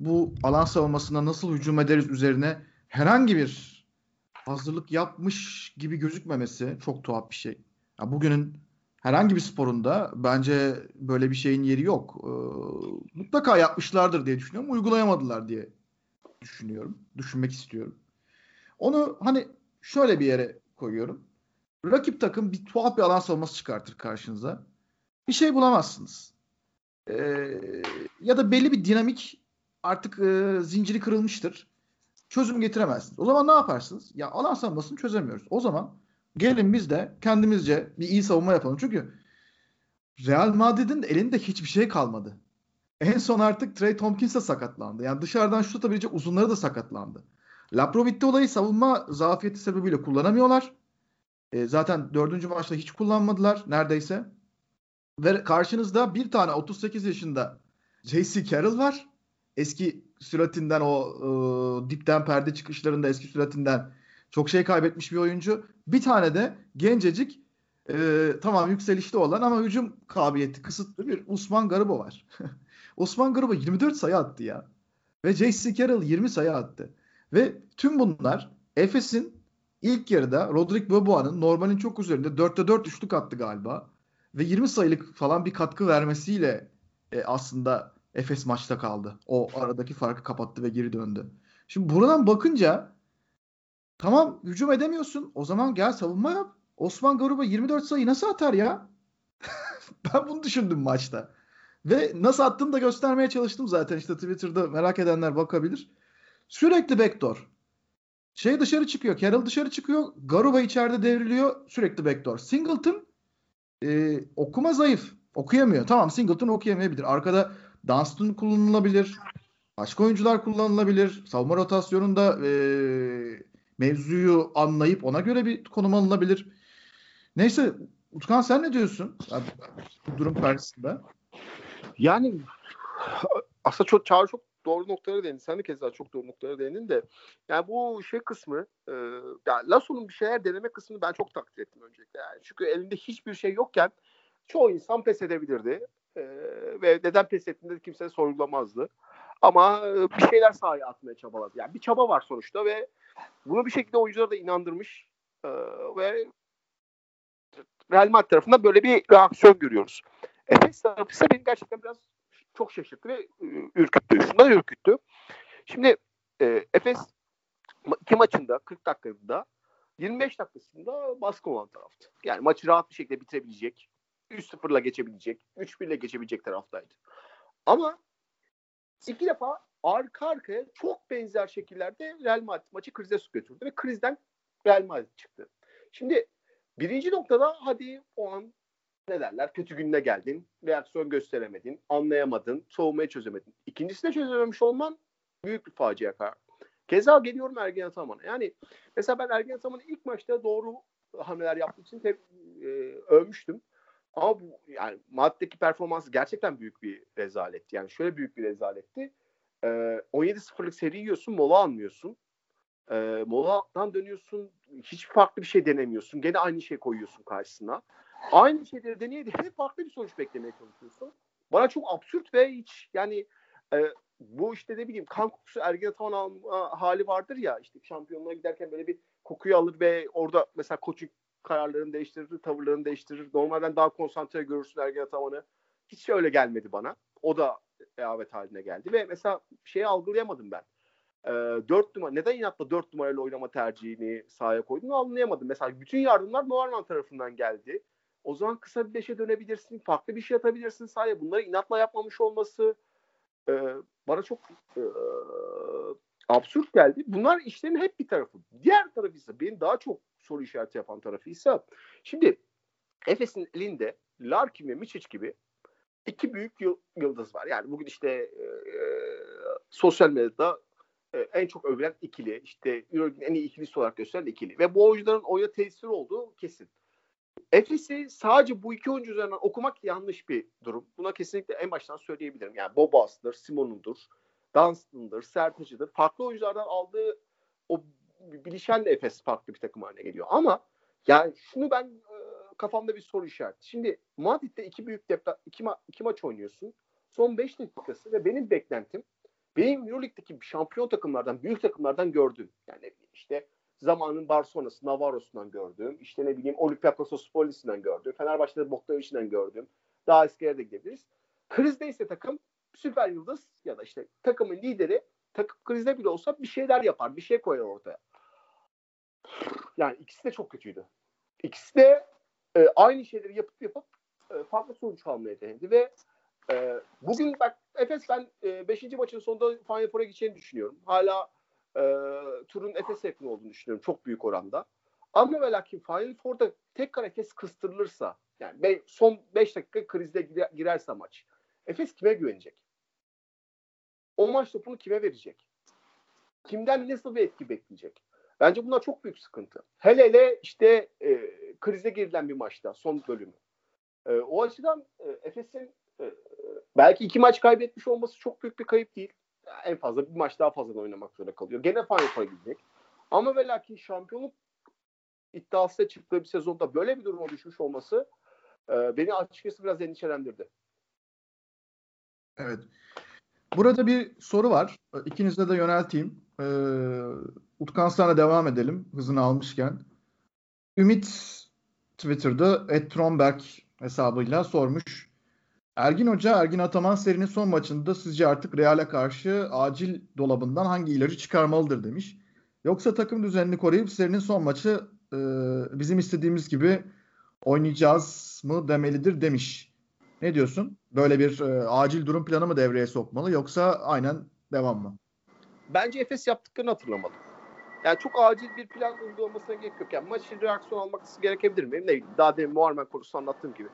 bu alan savunmasına nasıl hücum ederiz üzerine herhangi bir hazırlık yapmış gibi gözükmemesi çok tuhaf bir şey. Ya bugünün herhangi bir sporunda bence böyle bir şeyin yeri yok. Ee, mutlaka yapmışlardır diye düşünüyorum. Uygulayamadılar diye düşünüyorum. Düşünmek istiyorum. Onu hani şöyle bir yere koyuyorum. Rakip takım bir tuhaf bir alan savunması çıkartır karşınıza. Bir şey bulamazsınız. Ee, ya da belli bir dinamik artık e, zinciri kırılmıştır. Çözüm getiremezsiniz. O zaman ne yaparsınız? Ya alan savunmasını çözemiyoruz. O zaman gelin biz de kendimizce bir iyi savunma yapalım. Çünkü Real Madrid'in elinde hiçbir şey kalmadı. En son artık Trey Tompkins de sakatlandı. Yani dışarıdan şut atabilecek uzunları da sakatlandı. Laprovit'te olayı savunma zafiyeti sebebiyle kullanamıyorlar. E, zaten dördüncü maçta hiç kullanmadılar neredeyse. Ve karşınızda bir tane 38 yaşında J.C. Carroll var. Eski süratinden o e, dipten perde çıkışlarında eski süratinden çok şey kaybetmiş bir oyuncu. Bir tane de gencecik e, tamam yükselişte olan ama hücum kabiliyeti kısıtlı bir Osman Garuba var. Osman Garuba 24 sayı attı ya. Ve J.C. Carroll 20 sayı attı. Ve tüm bunlar Efes'in ilk yarıda Rodrik Boboa'nın normalin çok üzerinde 4'te 4 üçlük attı galiba. Ve 20 sayılık falan bir katkı vermesiyle e, aslında Efes maçta kaldı. O aradaki farkı kapattı ve geri döndü. Şimdi buradan bakınca tamam hücum edemiyorsun. O zaman gel savunma yap. Osman Garuba 24 sayı nasıl atar ya? [laughs] ben bunu düşündüm maçta. Ve nasıl attığımı da göstermeye çalıştım zaten. İşte Twitter'da merak edenler bakabilir. Sürekli backdoor. Şey dışarı çıkıyor. Carroll dışarı çıkıyor. Garuba içeride devriliyor. Sürekli backdoor. Singleton e, okuma zayıf. Okuyamıyor. Tamam Singleton okuyamayabilir. Arkada Dunstan kullanılabilir. Başka oyuncular kullanılabilir. Savunma rotasyonunda e, mevzuyu anlayıp ona göre bir konum alınabilir. Neyse Utkan sen ne diyorsun bu durum karşısında? Yani aslında çok Çağrı çok doğru noktalara değindin. Sen de keza çok doğru noktalara değindin de. Yani bu şey kısmı e, yani Lasso'nun bir şeyler deneme kısmını ben çok takdir ettim öncelikle. Yani çünkü elinde hiçbir şey yokken çoğu insan pes edebilirdi. E, ve neden pes ettiğinde de kimse sorgulamazdı. Ama e, bir şeyler sahaya atmaya çabaladı. Yani bir çaba var sonuçta ve bunu bir şekilde oyunculara da inandırmış e, ve Real Madrid tarafında böyle bir reaksiyon görüyoruz. Efes tarafı ise beni gerçekten biraz çok şaşırttı ve ürküttü. Şundan ürküttü. Şimdi e, Efes iki maçında 40 dakikada 25 dakikasında baskı olan taraftı. Yani maçı rahat bir şekilde bitirebilecek. 3-0'la geçebilecek. 3-1'le geçebilecek taraftaydı. Ama iki defa arka arkaya çok benzer şekillerde Real Madrid maçı krize su götürdü ve krizden Real Madrid çıktı. Şimdi birinci noktada hadi o an ne derler kötü gününe geldin, reaksiyon gösteremedin, anlayamadın, soğumayı çözemedin. İkincisi de çözememiş olman büyük bir facia karar. Keza geliyorum Ergen Ataman'a. Yani mesela ben Ergen Ataman'ı ilk maçta doğru hamleler yaptığı için hep e, övmüştüm. Ama bu yani Madrid'deki performansı gerçekten büyük bir rezaletti. Yani şöyle büyük bir rezaletti. E, 17-0'lık seri yiyorsun, mola almıyorsun. E, moladan dönüyorsun, hiç farklı bir şey denemiyorsun. Gene aynı şey koyuyorsun karşısına. Aynı şeyleri deneyedi. Hep farklı bir sonuç beklemeye çalışıyorsun. Bana çok absürt ve hiç yani e, bu işte ne bileyim kan kokusu Ergen Ataman hali vardır ya işte şampiyonluğa giderken böyle bir kokuyu alır ve orada mesela koçun kararlarını değiştirir, tavırlarını değiştirir. Normalden daha konsantre görürsün Ergen Ataman'ı. Hiç öyle gelmedi bana. O da rehavet haline geldi ve mesela şeyi algılayamadım ben. E, 4 numara neden inatla 4 numarayla oynama tercihini sahaya koyduğunu anlayamadım. Mesela bütün yardımlar Norman tarafından geldi. O zaman kısa bir beşe dönebilirsin. Farklı bir şey atabilirsin sahaya. Bunları inatla yapmamış olması e, bana çok e, absürt geldi. Bunlar işlerin hep bir tarafı. Diğer tarafı ise benim daha çok soru işareti yapan tarafı ise şimdi Efes'in elinde Larkin ve Miçic gibi iki büyük yıldız var. Yani bugün işte e, e, sosyal medyada e, en çok övülen ikili, işte Euroleague'in en iyi ikilisi olarak gösterilen ikili. Ve bu oyuncuların oyuna tesiri olduğu kesin. Efes'i sadece bu iki oyuncu üzerinden okumak yanlış bir durum. Buna kesinlikle en baştan söyleyebilirim. Yani Bobas'dır, Simon'undur, Dunstan'dır, Sertacı'dır. Farklı oyunculardan aldığı o bilişen de Efes farklı bir takım haline geliyor. Ama yani şunu ben kafamda bir soru işareti. Şimdi Madrid'de iki büyük depla iki, ma- iki maç oynuyorsun. Son 5 dakikası ve benim beklentim benim Euroleague'deki şampiyon takımlardan, büyük takımlardan gördüğüm yani işte zamanın Barcelona'sı, Navarro'sundan gördüğüm, işte ne bileyim Olympiakos Spolisi'nden gördüğüm, Fenerbahçe'de Bogdanovic'inden gördüğüm, daha eskiye de gidebiliriz. Krizde takım süper yıldız ya da işte takımın lideri takım krizde bile olsa bir şeyler yapar, bir şey koyar ortaya. Yani ikisi de çok kötüydü. İkisi de e, aynı şeyleri yapıp yapıp e, farklı sonuç almaya denedi ve e, bugün bak Efes ben 5. E, maçın sonunda Final Four'a gideceğini düşünüyorum. Hala e, turun Efes yakın olduğunu düşünüyorum çok büyük oranda. Ama ve lakin Final Four'da tekrar Efes kıstırılırsa yani be, son 5 dakika krizde girerse maç Efes kime güvenecek? O maç topunu kime verecek? Kimden nasıl bir etki bekleyecek? Bence bunlar çok büyük sıkıntı. Hele hele işte e, krize girilen bir maçta son bölümü. E, o açıdan e, Efes'in e, belki iki maç kaybetmiş olması çok büyük bir kayıp değil. En fazla bir maç daha fazla oynamak zorunda kalıyor. Gene Final Four'a gidecek. Ama ve lakin şampiyonluk iddiasıyla çıktığı bir sezonda böyle bir duruma düşmüş olması e, beni açıkçası biraz endişelendirdi. Evet. Burada bir soru var. İkinizde de yönelteyim. Ee, Utkan sana devam edelim hızını almışken. Ümit Twitter'da Ed Tromberg hesabıyla sormuş. Ergin Hoca Ergin Ataman serinin son maçında sizce artık Real'e karşı acil dolabından hangi ilacı çıkarmalıdır demiş. Yoksa takım düzenini koruyup serinin son maçı e, bizim istediğimiz gibi oynayacağız mı demelidir demiş. Ne diyorsun? Böyle bir e, acil durum planı mı devreye sokmalı yoksa aynen devam mı? Bence Efes yaptıklarını hatırlamalı. Yani çok acil bir plan uygulamasına gerek yok. Yani maç için reaksiyon almak gerekebilir mi? Ne daha demin Muharmen konusu anlattığım gibi.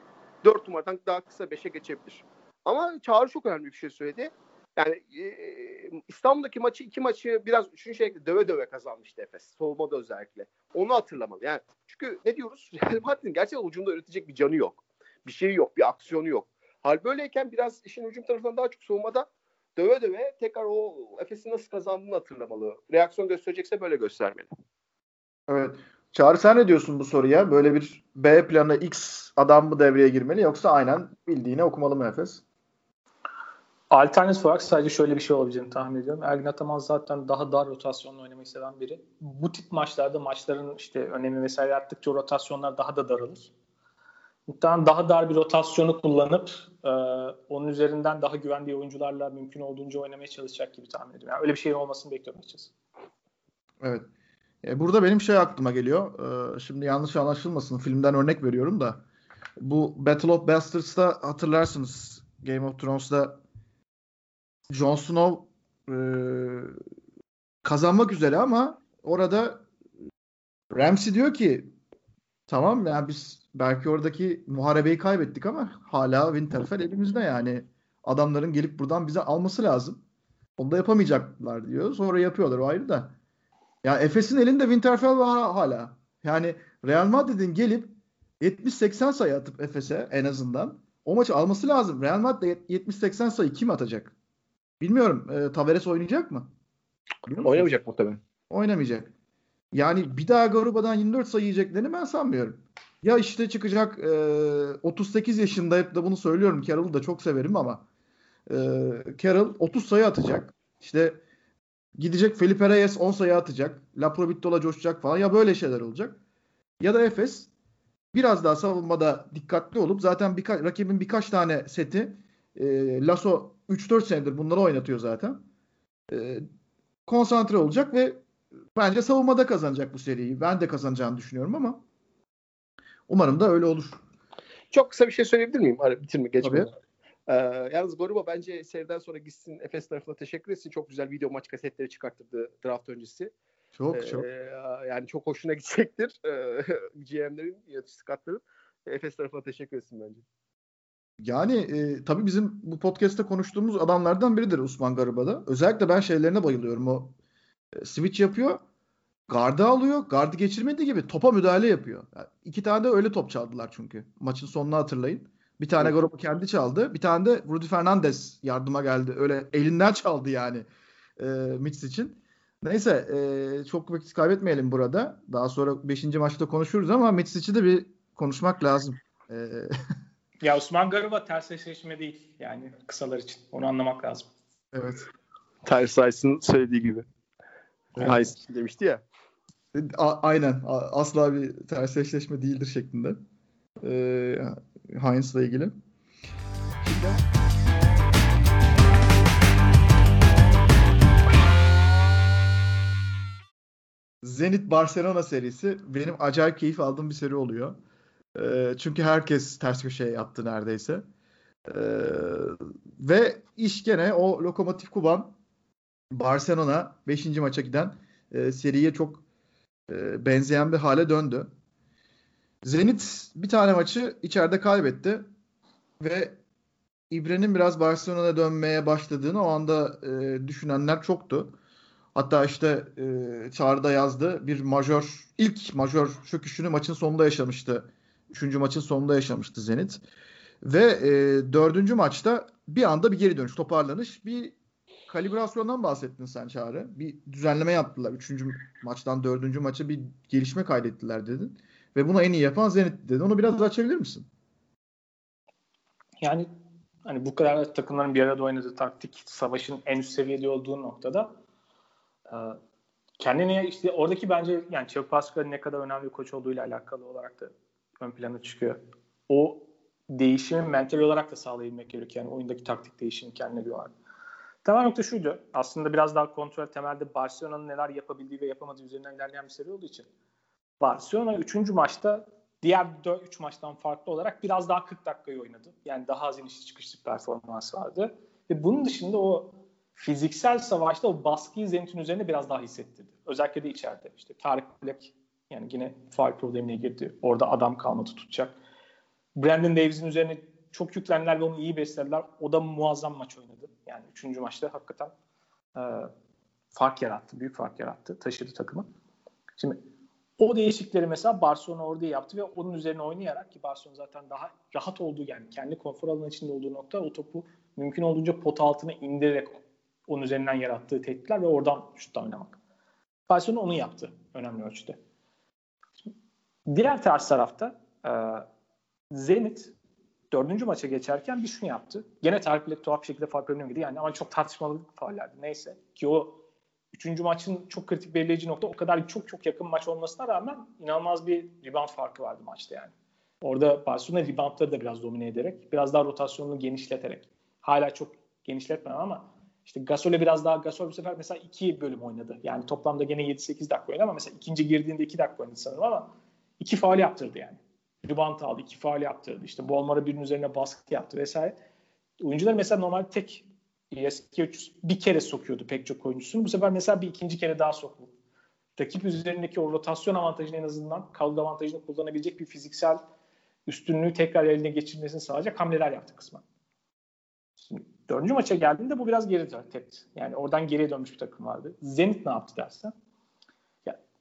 4 numaradan daha kısa 5'e geçebilir. Ama Çağrı çok önemli bir şey söyledi. Yani e, İstanbul'daki maçı iki maçı biraz üçüncü şekilde döve döve kazanmıştı Efes. Soğumada özellikle. Onu hatırlamalı. Yani çünkü ne diyoruz? [laughs] Real Madrid'in gerçekten ucunda üretecek bir canı yok. Bir şeyi yok, bir aksiyonu yok. Hal böyleyken biraz işin hücum tarafından daha çok soğumada döve döve tekrar o Efes'in nasıl kazandığını hatırlamalı. Reaksiyon gösterecekse böyle göstermeli. Evet. Çağrı sen ne diyorsun bu soruya? Böyle bir B planı X adam mı devreye girmeli yoksa aynen bildiğine okumalı mı Efes? Alternatif olarak sadece şöyle bir şey olabileceğini tahmin ediyorum. Ergin Ataman zaten daha dar rotasyonla oynamayı seven biri. Bu tip maçlarda maçların işte önemi vesaire arttıkça rotasyonlar daha da daralır. Muhtemelen daha dar bir rotasyonu kullanıp e, onun üzerinden daha güvendiği oyuncularla mümkün olduğunca oynamaya çalışacak gibi tahmin ediyorum. Yani öyle bir şeyin olmasını bekliyorum açıkçası. Evet. E, burada benim şey aklıma geliyor. E, şimdi yanlış anlaşılmasın filmden örnek veriyorum da. Bu Battle of Bastards'ta hatırlarsınız Game of Thrones'da Jon Snow e, kazanmak üzere ama orada Ramsay diyor ki tamam yani biz belki oradaki muharebeyi kaybettik ama hala Winterfell elimizde yani. Adamların gelip buradan bize alması lazım. Onu da yapamayacaklar diyor. Sonra yapıyorlar o ayrı da. Ya Efes'in elinde Winterfell var hala. Yani Real Madrid'in gelip 70-80 sayı atıp Efes'e en azından o maçı alması lazım. Real Madrid 70-80 sayı kim atacak? Bilmiyorum. E, Tavares oynayacak mı? Oynamayacak muhtemelen. Oynamayacak. Yani bir daha Garuba'dan 24 sayı yiyeceklerini ben sanmıyorum. Ya işte çıkacak e, 38 yaşında hep de bunu söylüyorum. Carroll'ı da çok severim ama e, Carroll 30 sayı atacak. İşte gidecek Felipe Reyes 10 sayı atacak. Laprovittola coşacak falan. Ya böyle şeyler olacak. Ya da Efes biraz daha savunmada dikkatli olup zaten birka- rakibin birkaç tane seti e, Lasso 3-4 senedir bunları oynatıyor zaten. E, konsantre olacak ve bence savunmada kazanacak bu seriyi. Ben de kazanacağını düşünüyorum ama Umarım da öyle olur. Çok kısa bir şey söyleyebilir miyim? Bitirme geçmeden. Ee, yalnız Goruba bence seriden sonra gitsin Efes tarafına teşekkür etsin. Çok güzel video maç kasetleri çıkarttırdı draft öncesi. Çok Ee, çok. yani çok hoşuna gidecektir. [laughs] Ee, GM'lerin, skatların. Efes tarafına teşekkür etsin bence. Yani e, tabii bizim bu podcast'te konuştuğumuz adamlardan biridir Osman Gariba'da. Özellikle ben şeylerine bayılıyorum. O switch yapıyor. Gardı alıyor. Gardı geçirmediği gibi topa müdahale yapıyor. Yani iki tane de öyle top çaldılar çünkü. Maçın sonunu hatırlayın. Bir tane Evet. Garoba kendi çaldı. Bir tane de Rudy Fernandez yardıma geldi. Öyle elinden çaldı yani e, Mitch için. Neyse e, çok vakit kaybetmeyelim burada. Daha sonra 5. maçta konuşuruz ama Mitch için de bir konuşmak lazım. E, [laughs] Ya Osman Garuba ters eşleşme değil yani kısalar için. Onu anlamak lazım. evet. Tyler Sykes'ın söylediği gibi. Evet. Demişti ya. A- aynen. A- asla bir ters eşleşme değildir şeklinde. Ee, Heinz'la ilgili. Zenit Barcelona serisi benim acayip keyif aldığım bir seri oluyor. Ee, çünkü herkes ters köşeye yattı neredeyse. Ee, ve iş gene o Lokomotiv Kuban Barcelona 5. maça giden e, seriye çok e, benzeyen bir hale döndü. Zenit bir tane maçı içeride kaybetti ve İbre'nin biraz Barcelona'ya dönmeye başladığını o anda e, düşünenler çoktu. Hatta işte e, Çağrı'da yazdı bir majör, ilk majör çöküşünü maçın sonunda yaşamıştı. Üçüncü maçın sonunda yaşamıştı Zenit. Ve e, dördüncü maçta bir anda bir geri dönüş, toparlanış, bir kalibrasyondan bahsettin sen Çağrı. Bir düzenleme yaptılar. Üçüncü maçtan dördüncü maça bir gelişme kaydettiler dedin. Ve bunu en iyi yapan Zenit dedin. Onu biraz açabilir misin? Yani hani bu kadar takımların bir arada oynadığı taktik savaşın en üst seviyede olduğu noktada e, kendine işte oradaki bence yani Pascal'ın ne kadar önemli bir koç olduğuyla alakalı olarak da ön plana çıkıyor. O değişimi mental olarak da sağlayabilmek gerekiyor. Yani oyundaki taktik değişimi kendine göre. Temel nokta şuydu. Aslında biraz daha kontrol temelde Barcelona'nın neler yapabildiği ve yapamadığı üzerinden ilerleyen bir seri olduğu için. Barcelona 3. maçta diğer 3 maçtan farklı olarak biraz daha 40 dakikayı oynadı. Yani daha az inişli çıkışlı performans vardı. Ve bunun dışında o fiziksel savaşta o baskıyı Zenit'in üzerine biraz daha hissettirdi. Özellikle de içeride. İşte Tarık Black yani yine faal problemine girdi. Orada adam kalmadı tutacak. Brandon Davis'in üzerine çok yüklendiler ve onu iyi beslediler. O da muazzam maç oynadı. Yani üçüncü maçta hakikaten e, fark yarattı. Büyük fark yarattı. Taşıdı takımı. Şimdi o değişikleri mesela Barcelona orada yaptı ve onun üzerine oynayarak ki Barcelona zaten daha rahat olduğu yani kendi konfor alanı içinde olduğu nokta o topu mümkün olduğunca pot altına indirerek onun üzerinden yarattığı tehditler ve oradan şutla oynamak. Barcelona onu yaptı önemli ölçüde. Diğer ters tarafta e, Zenit dördüncü maça geçerken bir şunu yaptı. Gene Tarık tuhaf bir şekilde faal problemine girdi. Yani ama çok tartışmalı faallerdi. Neyse. Ki o üçüncü maçın çok kritik belirleyici nokta o kadar çok çok yakın maç olmasına rağmen inanılmaz bir rebound farkı vardı maçta yani. Orada Barcelona reboundları da biraz domine ederek, biraz daha rotasyonunu genişleterek. Hala çok genişletmem ama işte Gasol'e biraz daha Gasol bu sefer mesela iki bölüm oynadı. Yani toplamda gene 7-8 dakika oynadı ama mesela ikinci girdiğinde 2 dakika oynadı sanırım ama iki faal yaptırdı yani. Rebound aldı, iki faal yaptırdı. İşte Bolmar'a birinin üzerine baskı yaptı vesaire. Oyuncular mesela normalde tek eski 300 bir kere sokuyordu pek çok oyuncusunu. Bu sefer mesela bir ikinci kere daha soktu. Rakip üzerindeki o rotasyon avantajını en azından kaldı avantajını kullanabilecek bir fiziksel üstünlüğü tekrar eline geçirmesini sağlayacak hamleler yaptı kısmen. Şimdi dördüncü maça geldiğinde bu biraz geri tepti. Yani oradan geriye dönmüş bir takım vardı. Zenit ne yaptı dersen?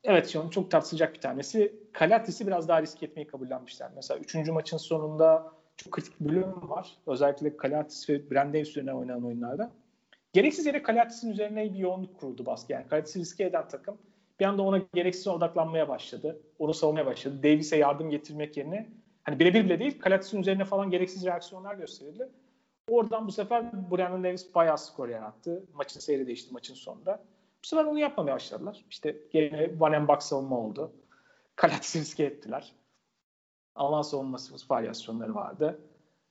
Evet şimdi çok tartışacak bir tanesi. Kalatis'i biraz daha risk etmeyi kabullenmişler. Mesela üçüncü maçın sonunda çok kritik bir bölüm var. Özellikle Kalatis ve Brandon üzerine oynanan oyunlarda. Gereksiz yere Kalatis'in üzerine bir yoğunluk kurdu baskı. Yani Kalatis'i riske eden takım bir anda ona gereksiz odaklanmaya başladı. Onu savunmaya başladı. Davis'e yardım getirmek yerine hani birebir bile değil Kalatis'in üzerine falan gereksiz reaksiyonlar gösterildi. Oradan bu sefer Brandon Davis bayağı skor yarattı. Maçın seyri değişti maçın sonunda. Bu sefer onu yapmamaya başladılar. İşte yine one and box savunma oldu. [laughs] Kalatis'i riske ettiler. Alan savunması varyasyonları vardı.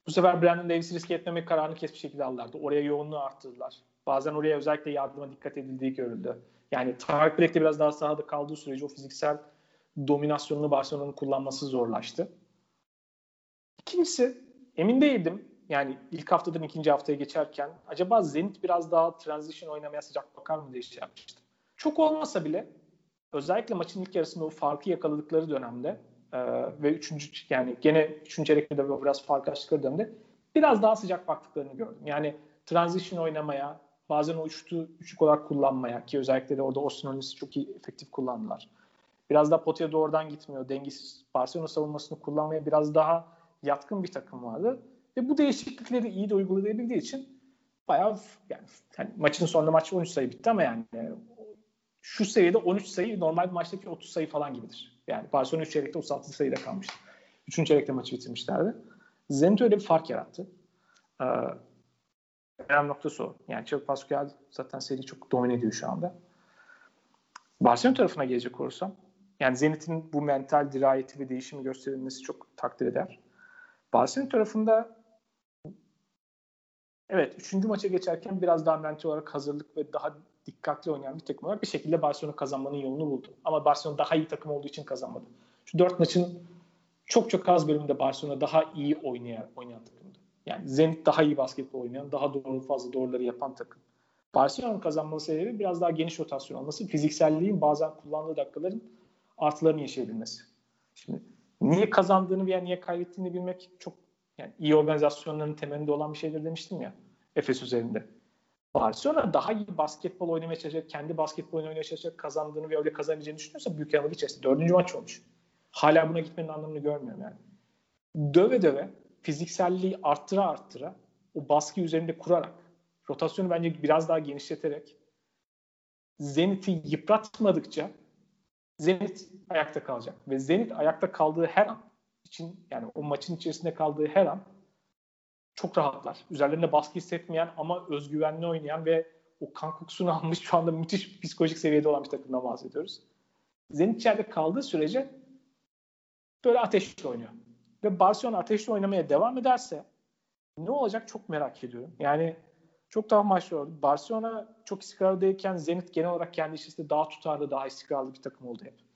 Bu sefer Brandon Davis'i riske etmemek kararını kes bir şekilde aldılardı. Oraya yoğunluğu arttırdılar. Bazen oraya özellikle yardıma dikkat edildiği görüldü. Yani Tarık Black biraz daha sahada kaldığı sürece o fiziksel dominasyonunu Barcelona'nın kullanması zorlaştı. İkincisi emin değildim. Yani ilk haftadan ikinci haftaya geçerken acaba Zenit biraz daha transition oynamaya sıcak bakar mı diye şey yapmıştım. Çok olmasa bile özellikle maçın ilk yarısında o farkı yakaladıkları dönemde e, ve üçüncü yani gene üçüncü çeyrekte de biraz fark açtıkları dönemde biraz daha sıcak baktıklarını gördüm. Yani transition oynamaya, bazen o üçlü üçlük olarak kullanmaya ki özellikle de orada Austin Holmes'i çok iyi efektif kullandılar. Biraz daha potaya doğrudan gitmiyor. Dengesiz Barcelona savunmasını kullanmaya biraz daha yatkın bir takım vardı. Ve bu değişiklikleri iyi de uygulayabildiği için bayağı yani hani maçın sonunda maç 13 sayı bitti ama yani şu seviyede 13 sayı normal maçtaki 30 sayı falan gibidir. Yani Barcelona 3 çeyrekte 36 sayıda kalmıştı. 3. çeyrekte maçı bitirmişlerdi. Zenit öyle bir fark yarattı. Ee, önemli noktası o. Yani Xavi Pascual zaten seri çok domine ediyor şu anda. Barcelona tarafına gelecek olursam yani Zenit'in bu mental dirayeti ve değişimi gösterilmesi çok takdir eder. Barcelona tarafında evet üçüncü maça geçerken biraz daha mental olarak hazırlık ve daha dikkatli oynayan bir takım olarak bir şekilde Barcelona kazanmanın yolunu buldu. Ama Barcelona daha iyi takım olduğu için kazanmadı. Şu dört maçın çok çok az bölümünde Barcelona daha iyi oynayan, oynayan takımdı. Yani Zenit daha iyi basketbol oynayan, daha doğru fazla doğruları yapan takım. Barcelona'nın kazanması sebebi biraz daha geniş rotasyon olması, fizikselliğin bazen kullandığı dakikaların artılarını yaşayabilmesi. Şimdi niye kazandığını veya niye kaybettiğini bilmek çok yani iyi organizasyonların temelinde olan bir şeydir demiştim ya Efes üzerinde. Barcelona daha iyi basketbol oynamaya çalışacak, kendi basketbol oynamaya çalışacak, kazandığını ve öyle kazanacağını düşünüyorsa büyük yanılgı içerisinde. Dördüncü maç olmuş. Hala buna gitmenin anlamını görmüyorum yani. Döve döve fizikselliği arttıra arttıra o baskı üzerinde kurarak rotasyonu bence biraz daha genişleterek Zenit'i yıpratmadıkça Zenit ayakta kalacak. Ve Zenit ayakta kaldığı her için yani o maçın içerisinde kaldığı her an çok rahatlar. Üzerlerinde baskı hissetmeyen ama özgüvenli oynayan ve o kan kokusunu [laughs] almış şu anda müthiş psikolojik seviyede olan bir takımdan bahsediyoruz. Zenit içeride kaldığı sürece böyle ateşli oynuyor. Ve Barcelona ateşli oynamaya devam ederse ne olacak çok merak ediyorum. Yani çok daha maçlı oldu. Barcelona çok istikrarlıyken Zenit genel olarak kendi içerisinde daha tutarlı, daha istikrarlı bir takım oldu hep.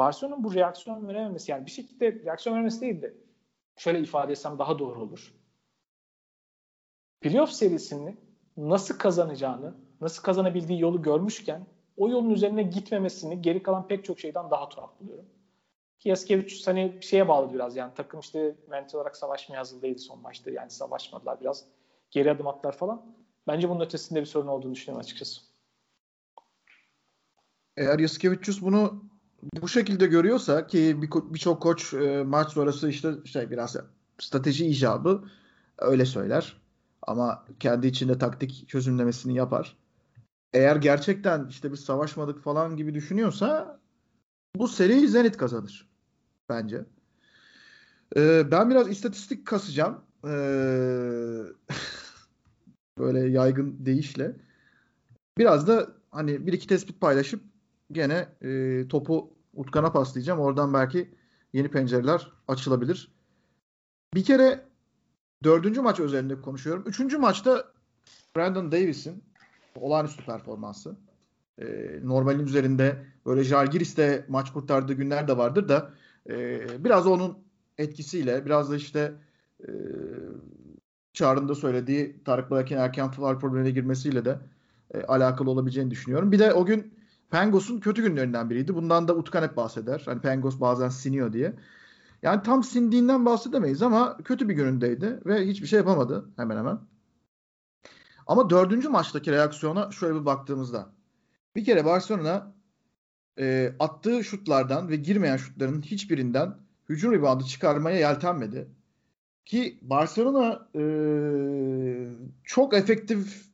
Barcelona'nın bu reaksiyon verememesi yani bir şekilde reaksiyon vermesi değil de şöyle ifade etsem daha doğru olur. Playoff serisini nasıl kazanacağını, nasıl kazanabildiği yolu görmüşken o yolun üzerine gitmemesini geri kalan pek çok şeyden daha tuhaf buluyorum. Yaskevicius hani bir şeye bağlı biraz yani takım işte mental olarak savaşmaya hazır değildi son maçta yani savaşmadılar biraz geri adım atlar falan. Bence bunun ötesinde bir sorun olduğunu düşünüyorum açıkçası. Eğer Yaskevicius bunu bu şekilde görüyorsa ki birçok bir koç e, maç sonrası işte şey biraz strateji icabı öyle söyler. Ama kendi içinde taktik çözümlemesini yapar. Eğer gerçekten işte biz savaşmadık falan gibi düşünüyorsa bu seriyi Zenit kazanır bence. Ee, ben biraz istatistik kasacağım. Ee, [laughs] böyle yaygın deyişle. Biraz da hani bir iki tespit paylaşıp gene e, topu Utkan'a paslayacağım. Oradan belki yeni pencereler açılabilir. Bir kere dördüncü maç özelinde konuşuyorum. Üçüncü maçta Brandon Davis'in olağanüstü performansı. E, normalin üzerinde böyle Jalgiris'te maç kurtardığı günler de vardır da e, biraz onun etkisiyle biraz da işte e, Çağrı'nın söylediği Tarık Bırak'ın erken faal problemine girmesiyle de e, alakalı olabileceğini düşünüyorum. Bir de o gün Pengos'un kötü günlerinden biriydi. Bundan da Utkan hep bahseder. Hani Pengos bazen siniyor diye. Yani tam sindiğinden bahsedemeyiz ama kötü bir günündeydi ve hiçbir şey yapamadı hemen hemen. Ama dördüncü maçtaki reaksiyona şöyle bir baktığımızda bir kere Barcelona e, attığı şutlardan ve girmeyen şutların hiçbirinden hücum reboundu çıkarmaya yeltenmedi. Ki Barcelona e, çok efektif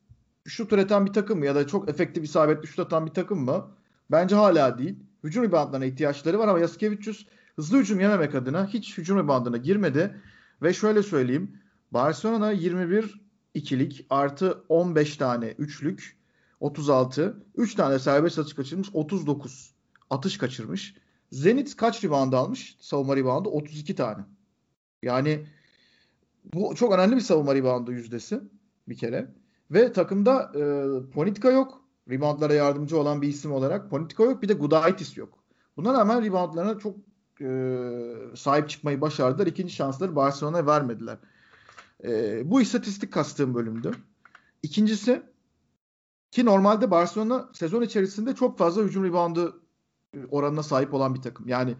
şut üreten bir takım mı ya da çok efektif isabetli şut atan bir takım mı? Bence hala değil. Hücum reboundlarına ihtiyaçları var ama Yaskevicius hızlı hücum yememek adına hiç hücum reboundına girmedi. Ve şöyle söyleyeyim. Barcelona 21 ikilik artı 15 tane üçlük 36. 3 tane serbest atış kaçırmış 39. Atış kaçırmış. Zenit kaç rebound almış? Savunma reboundu 32 tane. Yani bu çok önemli bir savunma reboundu yüzdesi bir kere. Ve takımda e, Ponitka yok. Reboundlara yardımcı olan bir isim olarak. Ponitka yok. Bir de Gudaitis yok. Buna rağmen reboundlarına çok e, sahip çıkmayı başardılar. İkinci şansları Barcelona'ya vermediler. E, bu istatistik kastığım bölümdü. İkincisi ki normalde Barcelona sezon içerisinde çok fazla hücum reboundu oranına sahip olan bir takım. Yani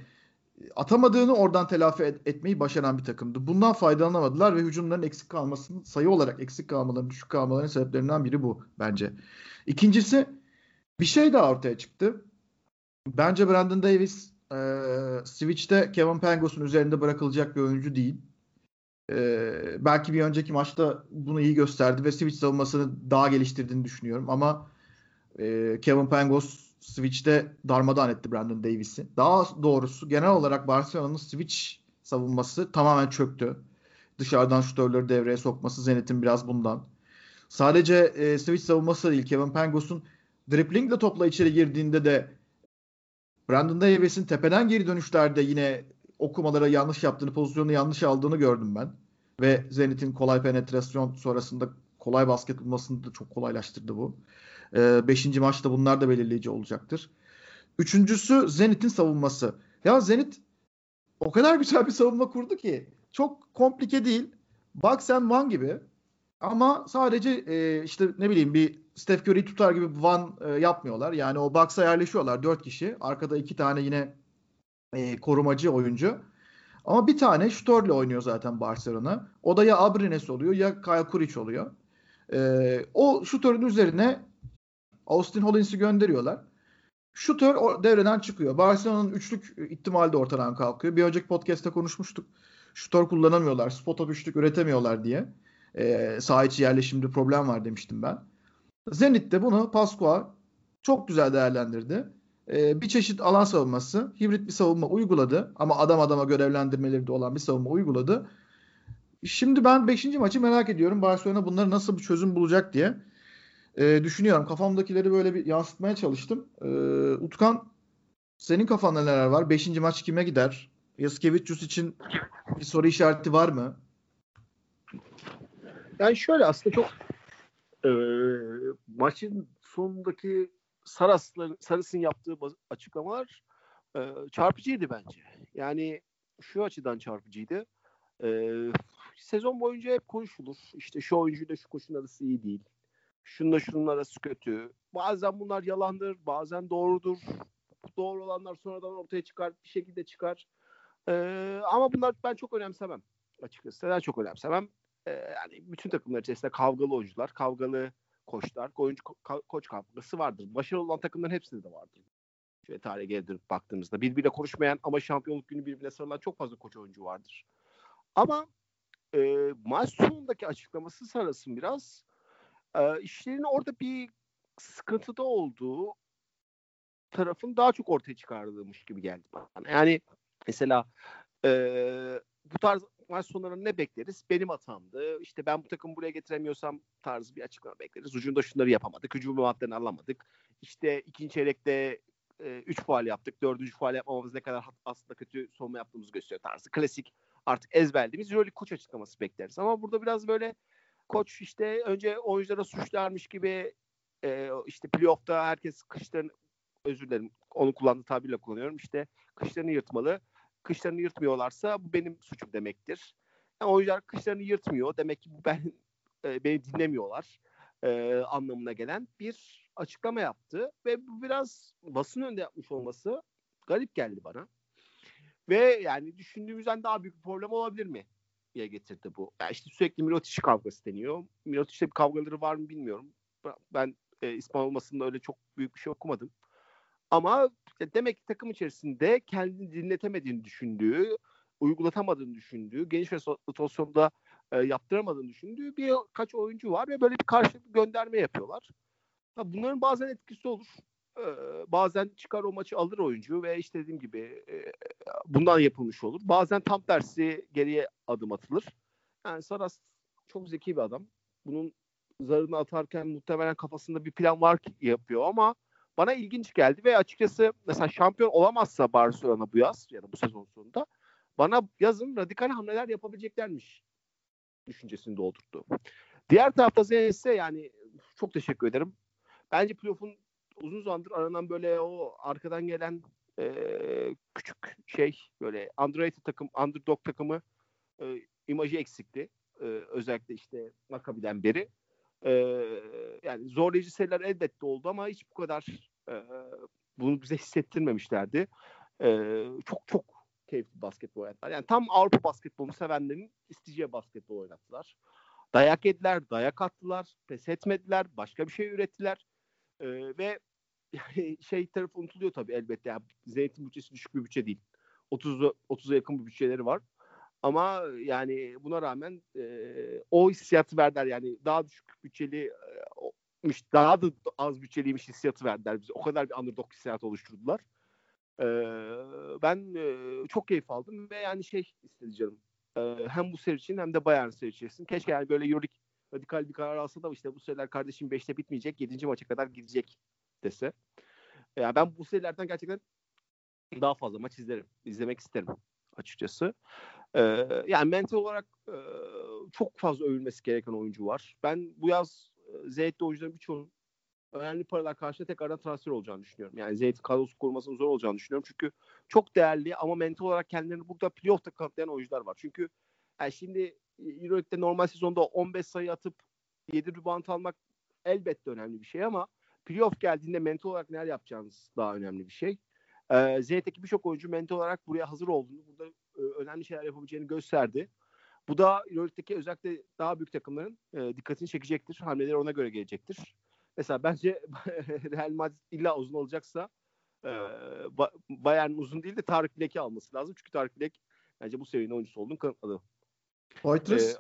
atamadığını oradan telafi et, etmeyi başaran bir takımdı. Bundan faydalanamadılar ve hücumların eksik kalmasının sayı olarak eksik kalmaların, düşük kalmaların sebeplerinden biri bu bence. İkincisi bir şey daha ortaya çıktı. Bence Brandon Davis e, Switch'te Kevin Pangos'un üzerinde bırakılacak bir oyuncu değil. E, belki bir önceki maçta bunu iyi gösterdi ve Switch savunmasını daha geliştirdiğini düşünüyorum ama e, Kevin Pangos Switch'te darmadağın etti Brandon Davis'i. Daha doğrusu genel olarak Barcelona'nın Switch savunması tamamen çöktü. Dışarıdan şutörleri devreye sokması Zenit'in biraz bundan. Sadece e, Switch savunması değil Kevin Pangos'un driplingle topla içeri girdiğinde de Brandon Davis'in tepeden geri dönüşlerde yine okumalara yanlış yaptığını, pozisyonu yanlış aldığını gördüm ben. Ve Zenit'in kolay penetrasyon sonrasında kolay basket bulmasını da çok kolaylaştırdı bu. E, beşinci maçta bunlar da belirleyici olacaktır. Üçüncüsü Zenit'in savunması. Ya Zenit o kadar [laughs] güzel bir savunma kurdu ki çok komplike değil. Box and one gibi ama sadece e, işte ne bileyim bir Steph Curry tutar gibi one e, yapmıyorlar. Yani o box'a yerleşiyorlar dört kişi. Arkada iki tane yine e, korumacı oyuncu. Ama bir tane şutörle oynuyor zaten Barcelona. O da ya Abrines oluyor ya Kyle Kuric oluyor. E, o şutörün üzerine Austin Hollins'i gönderiyorlar. Şutör devreden çıkıyor. Barcelona'nın üçlük ihtimali de ortadan kalkıyor. Bir önceki podcast'te konuşmuştuk. Şutör kullanamıyorlar. Spot up üçlük üretemiyorlar diye. Ee, saha içi yerleşimde problem var demiştim ben. Zenit de bunu Pasqua çok güzel değerlendirdi. Ee, bir çeşit alan savunması, hibrit bir savunma uyguladı. Ama adam adama görevlendirmeleri de olan bir savunma uyguladı. Şimdi ben 5. maçı merak ediyorum. Barcelona bunları nasıl bir çözüm bulacak diye e, düşünüyorum. Kafamdakileri böyle bir yansıtmaya çalıştım. E, Utkan senin kafanda neler var? Beşinci maç kime gider? Yaskevicius için bir soru işareti var mı? Yani şöyle aslında çok e, maçın sonundaki Saras'ın yaptığı açıklamalar e, çarpıcıydı bence. Yani şu açıdan çarpıcıydı. E, sezon boyunca hep konuşulur. İşte şu oyuncuyla şu koşun arası iyi değil şunla şunun arası kötü. Bazen bunlar yalandır, bazen doğrudur. Doğru olanlar sonradan ortaya çıkar, bir şekilde çıkar. Ee, ama bunlar ben çok önemsemem açıkçası. Neden çok önemsemem? Ee, yani bütün takımlar içerisinde kavgalı oyuncular, kavgalı koçlar, oyuncu ko- koç kavgası vardır. Başarılı olan takımların hepsinde de vardır. Şöyle tarihe geri dönüp baktığımızda birbiriyle konuşmayan ama şampiyonluk günü birbirine sarılan çok fazla koç oyuncu vardır. Ama e, maç sonundaki açıklaması sarasın biraz e, işlerin orada bir sıkıntıda olduğu tarafın daha çok ortaya çıkardığımış gibi geldi bana. Yani mesela e, bu tarz maç sonlarında ne bekleriz? Benim hatamdı. İşte ben bu takımı buraya getiremiyorsam tarzı bir açıklama bekleriz. Ucunda şunları yapamadık. Hücum madderini alamadık. İşte ikinci çeyrekte 3 e, faal yaptık. Dördüncü faal yapmamamız ne kadar aslında kötü savunma yaptığımızı gösteriyor tarzı. Klasik artık ezberlediğimiz Euroleague koç açıklaması bekleriz. Ama burada biraz böyle koç işte önce oyunculara suçlarmış gibi e, işte playoff'ta herkes kışların özür dilerim onu kullandığı tabirle kullanıyorum işte kışlarını yırtmalı. Kışlarını yırtmıyorlarsa bu benim suçum demektir. Yani oyuncular kışlarını yırtmıyor. Demek ki ben e, beni dinlemiyorlar e, anlamına gelen bir açıklama yaptı ve bu biraz basın önünde yapmış olması garip geldi bana. Ve yani düşündüğümüzden daha büyük bir problem olabilir mi? Diye getirdi bu. Yani işte sürekli Mirotic kavgası deniyor. Mirotic'le bir kavgaları var mı bilmiyorum. Ben e, İspanyol olmasında öyle çok büyük bir şey okumadım. Ama demek ki takım içerisinde kendini dinletemediğini düşündüğü, uygulatamadığını düşündüğü, geniş rotasyonda e, yaptıramadığını düşündüğü birkaç oyuncu var ve böyle bir karşılıklı gönderme yapıyorlar. Bunların bazen etkisi olur bazen çıkar o maçı alır oyuncu ve işte dediğim gibi bundan yapılmış olur. Bazen tam tersi geriye adım atılır. Yani Saras çok zeki bir adam. Bunun zarını atarken muhtemelen kafasında bir plan var ki yapıyor ama bana ilginç geldi ve açıkçası mesela şampiyon olamazsa Barcelona bu yaz ya da bu sezon sonunda bana yazın radikal hamleler yapabileceklermiş düşüncesini doldurdu. Diğer tarafta Zenit'se yani çok teşekkür ederim. Bence playoff'un uzun zamandır aranan böyle o arkadan gelen e, küçük şey böyle underrated takım, underdog takımı e, imajı eksikti. e, özellikle işte Maccabi'den beri. E, yani zorlayıcı seriler elbette oldu ama hiç bu kadar e, bunu bize hissettirmemişlerdi. E, çok çok keyifli basketbol oynadılar. Yani tam Avrupa basketbolunu sevenlerin isteyeceği basketbol oynattılar. Dayak yediler, dayak attılar, pes etmediler, başka bir şey ürettiler. E, ve [laughs] şey tarafı unutuluyor tabii elbette. Yani Zenit'in bütçesi düşük bir bütçe değil. 30 30'a yakın bir bütçeleri var. Ama yani buna rağmen e, o hissiyatı verdiler. Yani daha düşük bütçeli e, daha da az bütçeliymiş hissiyatı verdiler bize. O kadar bir underdog hissiyatı oluşturdular. E, ben e, çok keyif aldım ve yani şey istedi canım. E, hem bu seri için hem de Bayern seri için. Keşke yani böyle Euroleague radikal bir karar alsa da işte bu seriler kardeşim 5'te bitmeyecek. 7. maça kadar gidecek dese. Yani ben bu serilerden gerçekten daha fazla maç izlerim. izlemek isterim açıkçası. Ee, yani mental olarak e, çok fazla övülmesi gereken oyuncu var. Ben bu yaz e, Zeyt'te oyuncuların birçoğunun önemli paralar karşısında tekrardan transfer olacağını düşünüyorum. Yani Zeyt'in kadrosu korumasının zor olacağını düşünüyorum. Çünkü çok değerli ama mental olarak kendilerini burada playoff'ta kanıtlayan oyuncular var. Çünkü yani şimdi Euroleague'de normal sezonda 15 sayı atıp 7 rebound almak elbette önemli bir şey ama playoff geldiğinde mental olarak neler yapacağınız daha önemli bir şey. Ee, Z'deki birçok oyuncu mental olarak buraya hazır olduğunu, burada e, önemli şeyler yapabileceğini gösterdi. Bu da Euroleague'deki özellikle daha büyük takımların e, dikkatini çekecektir. Hamleleri ona göre gelecektir. Mesela bence [laughs] Real Madrid illa uzun olacaksa e, Bayern uzun değil de Tarık Bilek'i alması lazım. Çünkü Tarık Bilek bence bu serinin oyuncusu olduğunu kanıtladı. Poitras? Ee,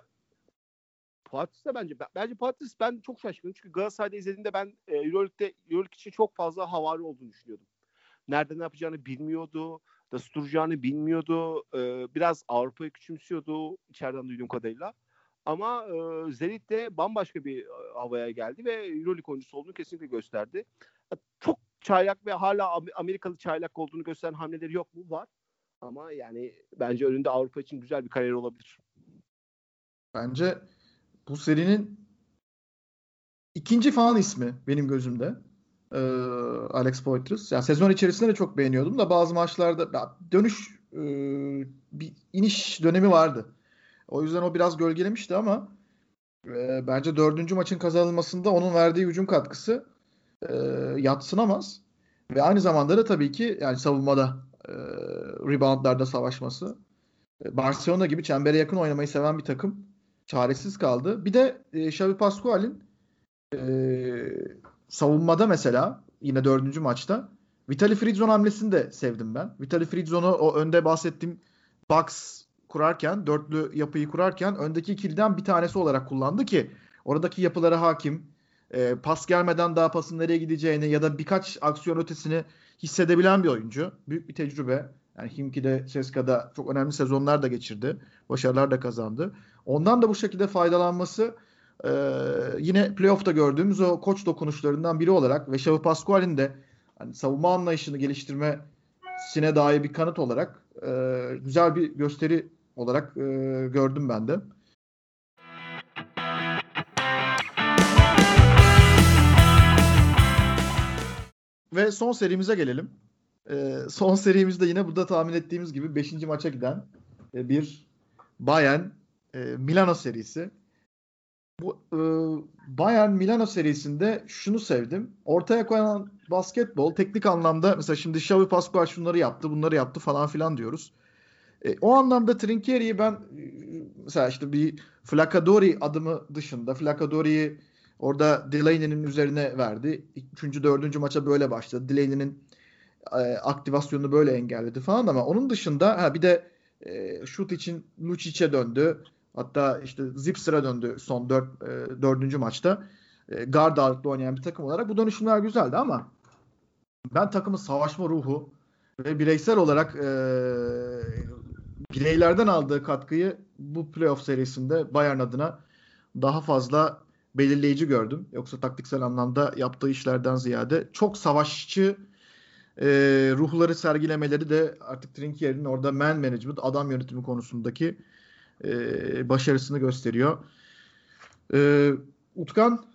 Poitras da bence bence Poitras ben çok şaşkınım. Çünkü Galatasaray'da izlediğimde ben e, Euroleague'de Euroleague için çok fazla havari olduğunu düşünüyordum. Nerede ne yapacağını bilmiyordu. Nasıl duracağını bilmiyordu. E, biraz Avrupa'yı küçümsüyordu içeriden duyduğum kadarıyla. Ama e, Zenit de bambaşka bir e, havaya geldi ve Euroleague oyuncusu olduğunu kesinlikle gösterdi. Çok çaylak ve hala Amerikalı çaylak olduğunu gösteren hamleleri yok mu? Var. Ama yani bence önünde Avrupa için güzel bir kariyer olabilir. Bence bu serinin ikinci falan ismi benim gözümde. Ee, Alex Poitras. Yani sezon içerisinde de çok beğeniyordum da bazı maçlarda dönüş e, bir iniş dönemi vardı. O yüzden o biraz gölgelemişti ama e, bence dördüncü maçın kazanılmasında onun verdiği hücum katkısı e, yatsınamaz. Ve aynı zamanda da tabii ki yani savunmada e, reboundlarda savaşması. E, Barcelona gibi çembere yakın oynamayı seven bir takım çaresiz kaldı. Bir de e, Xavi Pascual'in e, savunmada mesela yine dördüncü maçta Vitali Fridzon hamlesini de sevdim ben. Vitali Fridzon'u o önde bahsettiğim box kurarken, dörtlü yapıyı kurarken öndeki ikiliden bir tanesi olarak kullandı ki oradaki yapılara hakim. E, pas gelmeden daha pasın nereye gideceğini ya da birkaç aksiyon ötesini hissedebilen bir oyuncu. Büyük bir tecrübe. Yani Himki de Seska'da çok önemli sezonlar da geçirdi. Başarılar da kazandı. Ondan da bu şekilde faydalanması e, yine playoff'ta gördüğümüz o koç dokunuşlarından biri olarak ve Xavi Pascual'in de hani savunma anlayışını geliştirmesine dair bir kanıt olarak e, güzel bir gösteri olarak e, gördüm ben de. Ve son serimize gelelim. E, son serimizde yine burada tahmin ettiğimiz gibi 5. maça giden e, bir Bayern e, Milano serisi. Bu e, Bayern Milano serisinde şunu sevdim. Ortaya koyan basketbol teknik anlamda mesela şimdi Xavi Pascual şunları yaptı, bunları yaptı falan filan diyoruz. E, o anlamda Trinkieri'yi ben mesela işte bir Flacadori adımı dışında Flacadori'yi orada Delaney'nin üzerine verdi. Üçüncü, dördüncü maça böyle başladı. Delaney'nin e, aktivasyonunu böyle engelledi falan ama onun dışında ha bir de e, şut için Lucic'e döndü. Hatta işte Zipser'a döndü son dört, e, dördüncü maçta. E, guard ağırlıklı oynayan bir takım olarak. Bu dönüşümler güzeldi ama ben takımın savaşma ruhu ve bireysel olarak e, bireylerden aldığı katkıyı bu playoff serisinde Bayern adına daha fazla belirleyici gördüm. Yoksa taktiksel anlamda yaptığı işlerden ziyade çok savaşçı e, ruhları sergilemeleri de artık Trinkier'in orada man management, adam yönetimi konusundaki e, başarısını gösteriyor. E, Utkan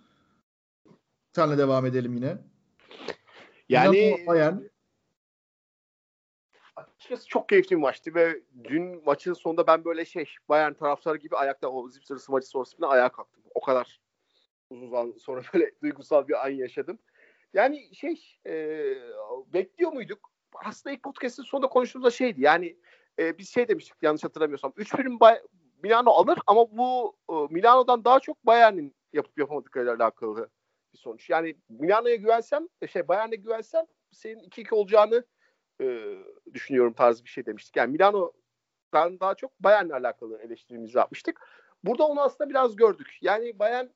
senle devam edelim yine. Yani Bayern açıkçası çok keyifli bir maçtı ve dün maçın sonunda ben böyle şey Bayern taraftarı gibi ayakta o zip sırası maçı sonrasında ayağa kalktım. O kadar uzun zaman sonra [laughs] böyle duygusal bir an yaşadım. Yani şey e, bekliyor muyduk? Aslında ilk podcast'ın sonunda konuştuğumuzda şeydi yani e, biz şey demiştik yanlış hatırlamıyorsam 3-1'in Bay- Milano alır ama bu e, Milano'dan daha çok Bayern'in yapıp yapamadıklarıyla alakalı bir sonuç. Yani Milano'ya güvensem, şey Bayern'e güvensem senin 2-2 olacağını e, düşünüyorum tarzı bir şey demiştik. Yani Milano'dan daha çok Bayern'le alakalı eleştirimizi yapmıştık. Burada onu aslında biraz gördük. Yani Bayern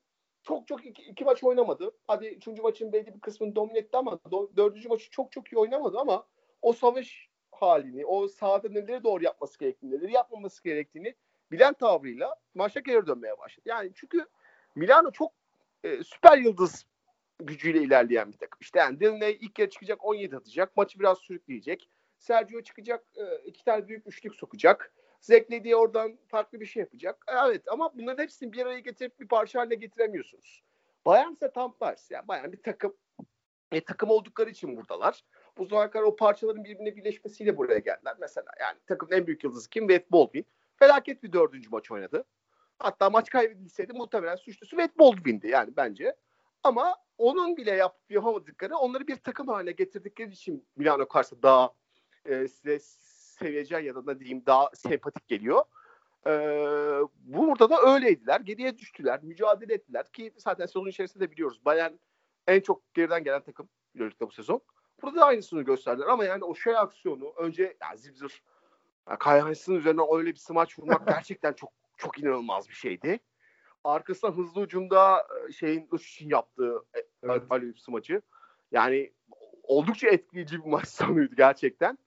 çok çok iki, iki maç oynamadı. Hadi üçüncü maçın belli bir kısmını domine etti ama do, dördüncü maçı çok çok iyi oynamadı ama o savaş halini, o sahada neleri doğru yapması gerektiğini, neleri yapmaması gerektiğini bilen tavrıyla maçta geri dönmeye başladı. Yani çünkü Milano çok e, süper yıldız gücüyle ilerleyen bir takım. İşte yani Delaney ilk yarı çıkacak 17 atacak. Maçı biraz sürükleyecek. Sergio çıkacak e, iki tane büyük üçlük sokacak. Zekle diye oradan farklı bir şey yapacak. Evet ama bunların hepsini bir araya getirip bir parça haline getiremiyorsunuz. Bayern ise tam tersi. Yani Bayern bir takım e, takım oldukları için buradalar. Bu zamana kadar o parçaların birbirine birleşmesiyle buraya geldiler. Mesela yani takımın en büyük yıldızı kim? Wade Baldwin. Felaket bir dördüncü maç oynadı. Hatta maç kaybedilseydi muhtemelen suçlusu Wade Baldwin'di yani bence. Ama onun bile yapıp yapamadıkları onları bir takım haline getirdikleri için Milano karşı daha e, size seviyecen ya da ne diyeyim daha sempatik geliyor. E, burada da öyleydiler. Geriye düştüler. Mücadele ettiler. Ki zaten sezon içerisinde de biliyoruz. Bayern en çok geriden gelen takım Euroleague'de bu sezon. Burada da aynısını gösterdiler ama yani o şey aksiyonu önce yani Zibzir yani Kayhans'ın üzerine öyle bir smaç vurmak [laughs] gerçekten çok çok inanılmaz bir şeydi. Arkasından hızlı ucumda şeyin için yaptığı e, evet. Aleyhip smacı. Yani oldukça etkileyici bir maç sonuydu gerçekten.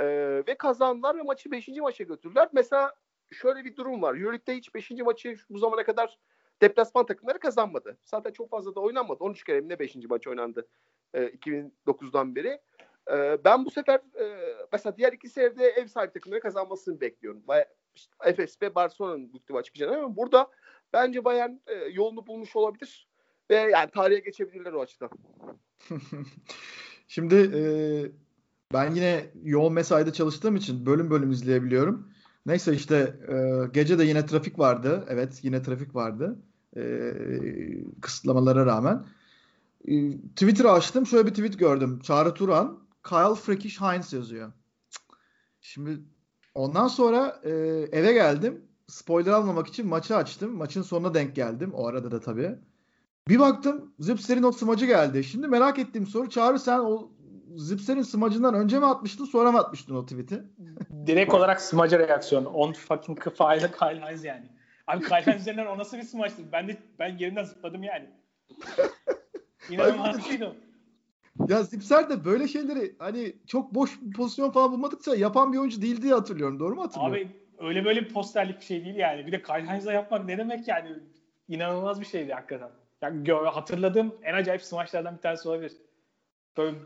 Ee, ve kazandılar ve maçı 5. maça götürdüler. Mesela şöyle bir durum var. Euroleague'de hiç 5. maçı bu zamana kadar deplasman takımları kazanmadı. Zaten çok fazla da oynanmadı. 13 kere mi ne 5. maç oynandı e, 2009'dan beri. E, ben bu sefer e, mesela diğer iki seride ev sahibi takımları kazanmasını bekliyorum. İşte Efes ve Barcelona'nın bu maç çıkacağını ama burada bence Bayern e, yolunu bulmuş olabilir ve yani tarihe geçebilirler o açıdan. [laughs] Şimdi e, ben yine yoğun mesaide çalıştığım için bölüm bölüm izleyebiliyorum. Neyse işte e, gece de yine trafik vardı. Evet yine trafik vardı. E, kısıtlamalara rağmen. E, Twitter'ı açtım. Şöyle bir tweet gördüm. Çağrı Turan, Kyle Frekish Hines yazıyor. Şimdi ondan sonra e, eve geldim. Spoiler almamak için maçı açtım. Maçın sonuna denk geldim. O arada da tabii. Bir baktım Zipser'in o smacı geldi. Şimdi merak ettiğim soru Çağrı sen o Zipser'in smacından önce mi atmıştın sonra mı atmıştın o tweet'i? Direkt olarak smacı reaksiyon. On fucking kafayla Kyle Hines yani. Abi Kyle Hines üzerinden o nasıl bir smaçtı? Ben de ben yerinden zıpladım yani. [laughs] İnanılmaz şeydi Ya Zipser de böyle şeyleri hani çok boş pozisyon falan bulmadıkça yapan bir oyuncu değil diye hatırlıyorum. Doğru mu hatırlıyorum? Abi öyle böyle bir posterlik bir şey değil yani. Bir de Kyle Hines'la yapmak ne demek yani? İnanılmaz bir şeydi hakikaten. Yani hatırladığım en acayip smaçlardan bir tanesi olabilir. Böyle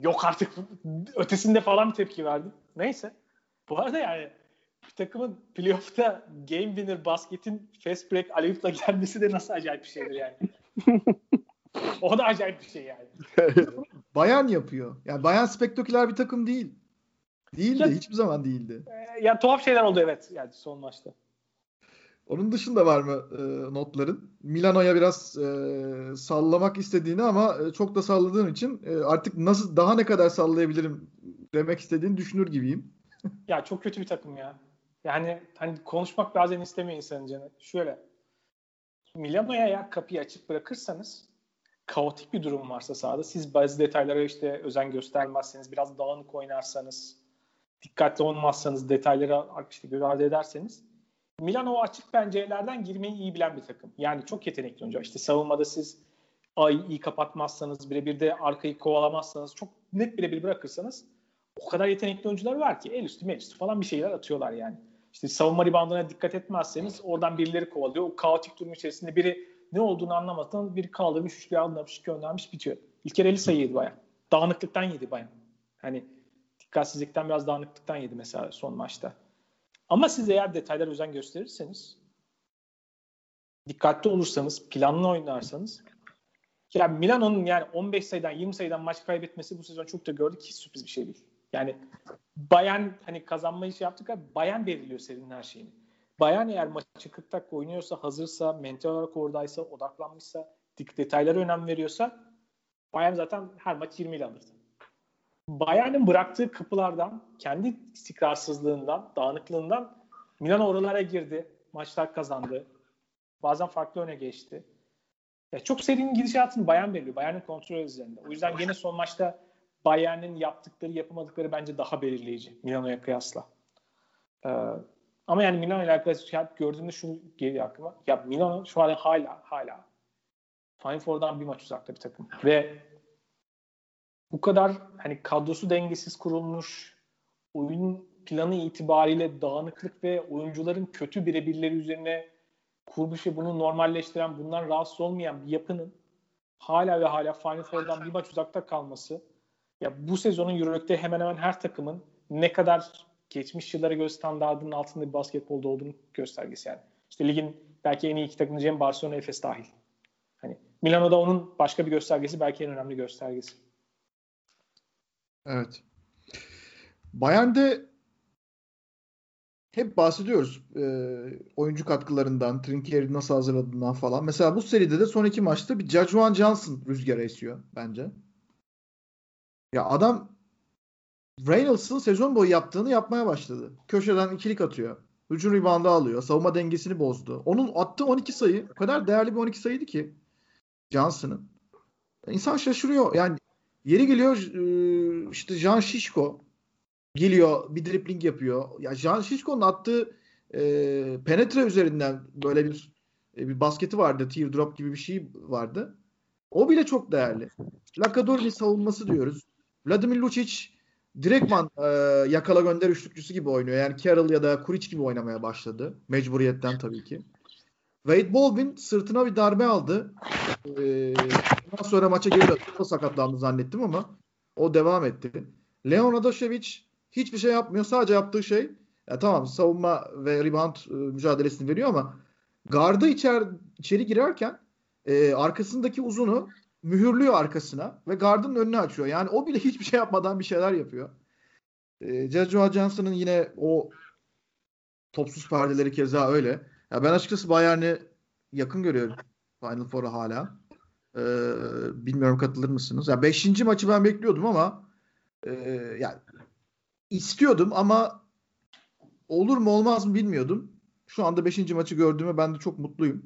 yok artık ötesinde falan bir tepki verdim. Neyse. Bu arada yani bir takımın playoff'ta game winner basketin fast break aleyhupla gelmesi de nasıl acayip bir şeydir yani. [laughs] o da acayip bir şey yani. Bayan yapıyor. Yani Bayan spektaküler bir takım değil. Değildi. Ya, hiçbir zaman değildi. E, ya tuhaf şeyler oldu evet yani son maçta. Onun dışında var mı e, notların? Milano'ya biraz e, sallamak istediğini ama e, çok da salladığın için e, artık nasıl daha ne kadar sallayabilirim demek istediğini düşünür gibiyim. [laughs] ya çok kötü bir takım ya. Yani hani konuşmak bazen istemiyor insanın canı. Şöyle Milano'ya ya kapıyı açık bırakırsanız kaotik bir durum varsa sahada siz bazı detaylara işte özen göstermezseniz biraz dağınık oynarsanız dikkatli olmazsanız detaylara işte göz ederseniz Milan o açık pencerelerden girmeyi iyi bilen bir takım. Yani çok yetenekli oyuncu. İşte savunmada siz ayı iyi kapatmazsanız, birebir de arkayı kovalamazsanız, çok net birebir bırakırsanız o kadar yetenekli oyuncular var ki el üstü, el üstü falan bir şeyler atıyorlar yani. İşte savunma ribandına dikkat etmezseniz oradan birileri kovalıyor. O kaotik durum içerisinde biri ne olduğunu anlamadan biri kaldırmış, üçlü anlamış, göndermiş, bitiyor. İlk kere 50 sayı yedi bayağı. Dağınıklıktan yedi bayağı. Hani dikkatsizlikten biraz dağınıklıktan yedi mesela son maçta. Ama siz eğer detaylara özen gösterirseniz, dikkatli olursanız, planlı oynarsanız yani Milano'nun yani 15 sayıdan 20 sayıdan maç kaybetmesi bu sezon çok da gördük hiç sürpriz bir şey değil. Yani Bayern hani kazanmayı şey yaptık ama Bayern belirliyor serinin her şeyini. Bayern eğer maçı 40 dakika oynuyorsa, hazırsa, mental olarak oradaysa, odaklanmışsa, detaylara önem veriyorsa Bayern zaten her maç 20 ile alırdı. Bayern'in bıraktığı kapılardan, kendi istikrarsızlığından, dağınıklığından Milan oralara girdi. Maçlar kazandı. Bazen farklı öne geçti. Ya çok serinin gidişatını Bayern belirliyor. Bayern'in kontrol üzerinde. O yüzden yine son maçta Bayern'in yaptıkları, yapamadıkları bence daha belirleyici Milano'ya kıyasla. Ee, ama yani Milano ile alakalı gördüğümde şunu geliyor aklıma. Ya Milano şu an hala hala Final Four'dan bir maç uzakta bir takım. Ve bu kadar hani kadrosu dengesiz kurulmuş, oyun planı itibariyle dağınıklık ve oyuncuların kötü birebirleri üzerine kurmuş ve bunu normalleştiren, bundan rahatsız olmayan bir yapının hala ve hala Final Four'dan bir maç uzakta kalması ya bu sezonun Euroleague'de hemen hemen her takımın ne kadar geçmiş yıllara göre standartının altında bir basketbolda olduğunu göstergesi yani. İşte ligin belki en iyi iki takımı diyeceğim Barcelona Efes dahil. Hani Milano'da onun başka bir göstergesi belki en önemli göstergesi. Evet. Bayern'de hep bahsediyoruz e, oyuncu katkılarından, Trinkieri nasıl hazırladığından falan. Mesela bu seride de son iki maçta bir Jajuan Johnson rüzgarı esiyor bence. Ya adam Reynolds'ın sezon boyu yaptığını yapmaya başladı. Köşeden ikilik atıyor. Hücum ribandı alıyor. Savunma dengesini bozdu. Onun attığı 12 sayı o kadar değerli bir 12 sayıydı ki Johnson'ın. İnsan şaşırıyor. Yani yeri geliyor e, işte Jean Şişko geliyor bir dribbling yapıyor. Ya Jean Şişko'nun attığı e, penetre üzerinden böyle bir e, bir basketi vardı. Teardrop gibi bir şey vardı. O bile çok değerli. Lakadorni savunması diyoruz. Vladimir Lucic direktman e, yakala gönder üçlükçüsü gibi oynuyor. Yani Carroll ya da Kuric gibi oynamaya başladı. Mecburiyetten tabii ki. Wade Baldwin sırtına bir darbe aldı. Ee, ondan sonra maça geri döndü. Sakatlandı zannettim ama o devam etti. Leon Adaşevic hiçbir şey yapmıyor. Sadece yaptığı şey ya tamam savunma ve rebound e, mücadelesini veriyor ama gardı içer, içeri girerken e, arkasındaki uzunu mühürlüyor arkasına ve gardın önünü açıyor. Yani o bile [laughs] hiçbir şey yapmadan bir şeyler yapıyor. E, Joshua Johnson'ın yine o topsuz perdeleri keza öyle. Ya ben açıkçası Bayern'i yakın görüyorum Final Four'a hala. Ee, bilmiyorum katılır mısınız? Ya beşinci maçı ben bekliyordum ama e, yani istiyordum ama olur mu olmaz mı bilmiyordum. Şu anda beşinci maçı gördüğüme ben de çok mutluyum.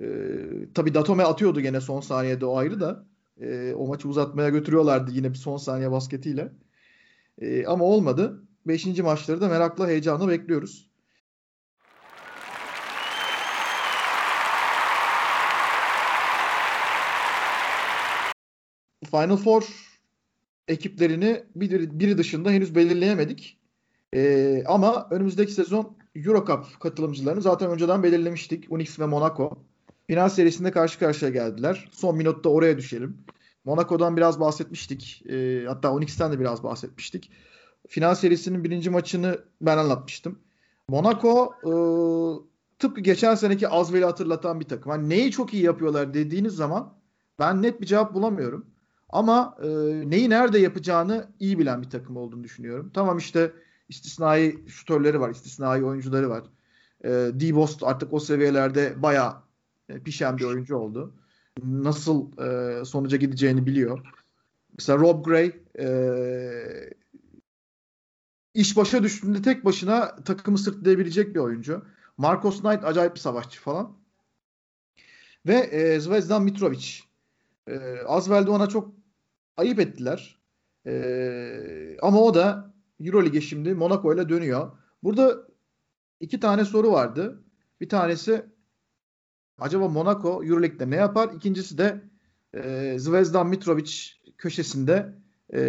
Ee, tabii Datome atıyordu gene son saniyede o ayrı da. Ee, o maçı uzatmaya götürüyorlardı yine bir son saniye basketiyle. Ee, ama olmadı. Beşinci maçları da merakla heyecanla bekliyoruz. Final Four ekiplerini biri, biri dışında henüz belirleyemedik. Ee, ama önümüzdeki sezon Eurocup katılımcılarını zaten önceden belirlemiştik. Unix ve Monaco. Final serisinde karşı karşıya geldiler. Son minutta oraya düşelim. Monaco'dan biraz bahsetmiştik. E, hatta Unix'ten de biraz bahsetmiştik. Final serisinin birinci maçını ben anlatmıştım. Monaco e, tıpkı geçen seneki Azvel'i hatırlatan bir takım. Hani neyi çok iyi yapıyorlar dediğiniz zaman ben net bir cevap bulamıyorum. Ama e, neyi nerede yapacağını iyi bilen bir takım olduğunu düşünüyorum. Tamam işte istisnai şutörleri var, istisnai oyuncuları var. E, D-Bost artık o seviyelerde bayağı e, pişen bir oyuncu oldu. Nasıl e, sonuca gideceğini biliyor. Mesela Rob Gray e, iş başa düştüğünde tek başına takımı sırtlayabilecek bir oyuncu. Marcos Knight acayip bir savaşçı falan. Ve e, Zvezdan Mitrovic. E, Azvel'de ona çok ayıp ettiler. E, ama o da Euroleague'e şimdi Monaco ile dönüyor. Burada iki tane soru vardı. Bir tanesi acaba Monaco Euroleague'de ne yapar? İkincisi de e, Zvezdan Mitrovic köşesinde e,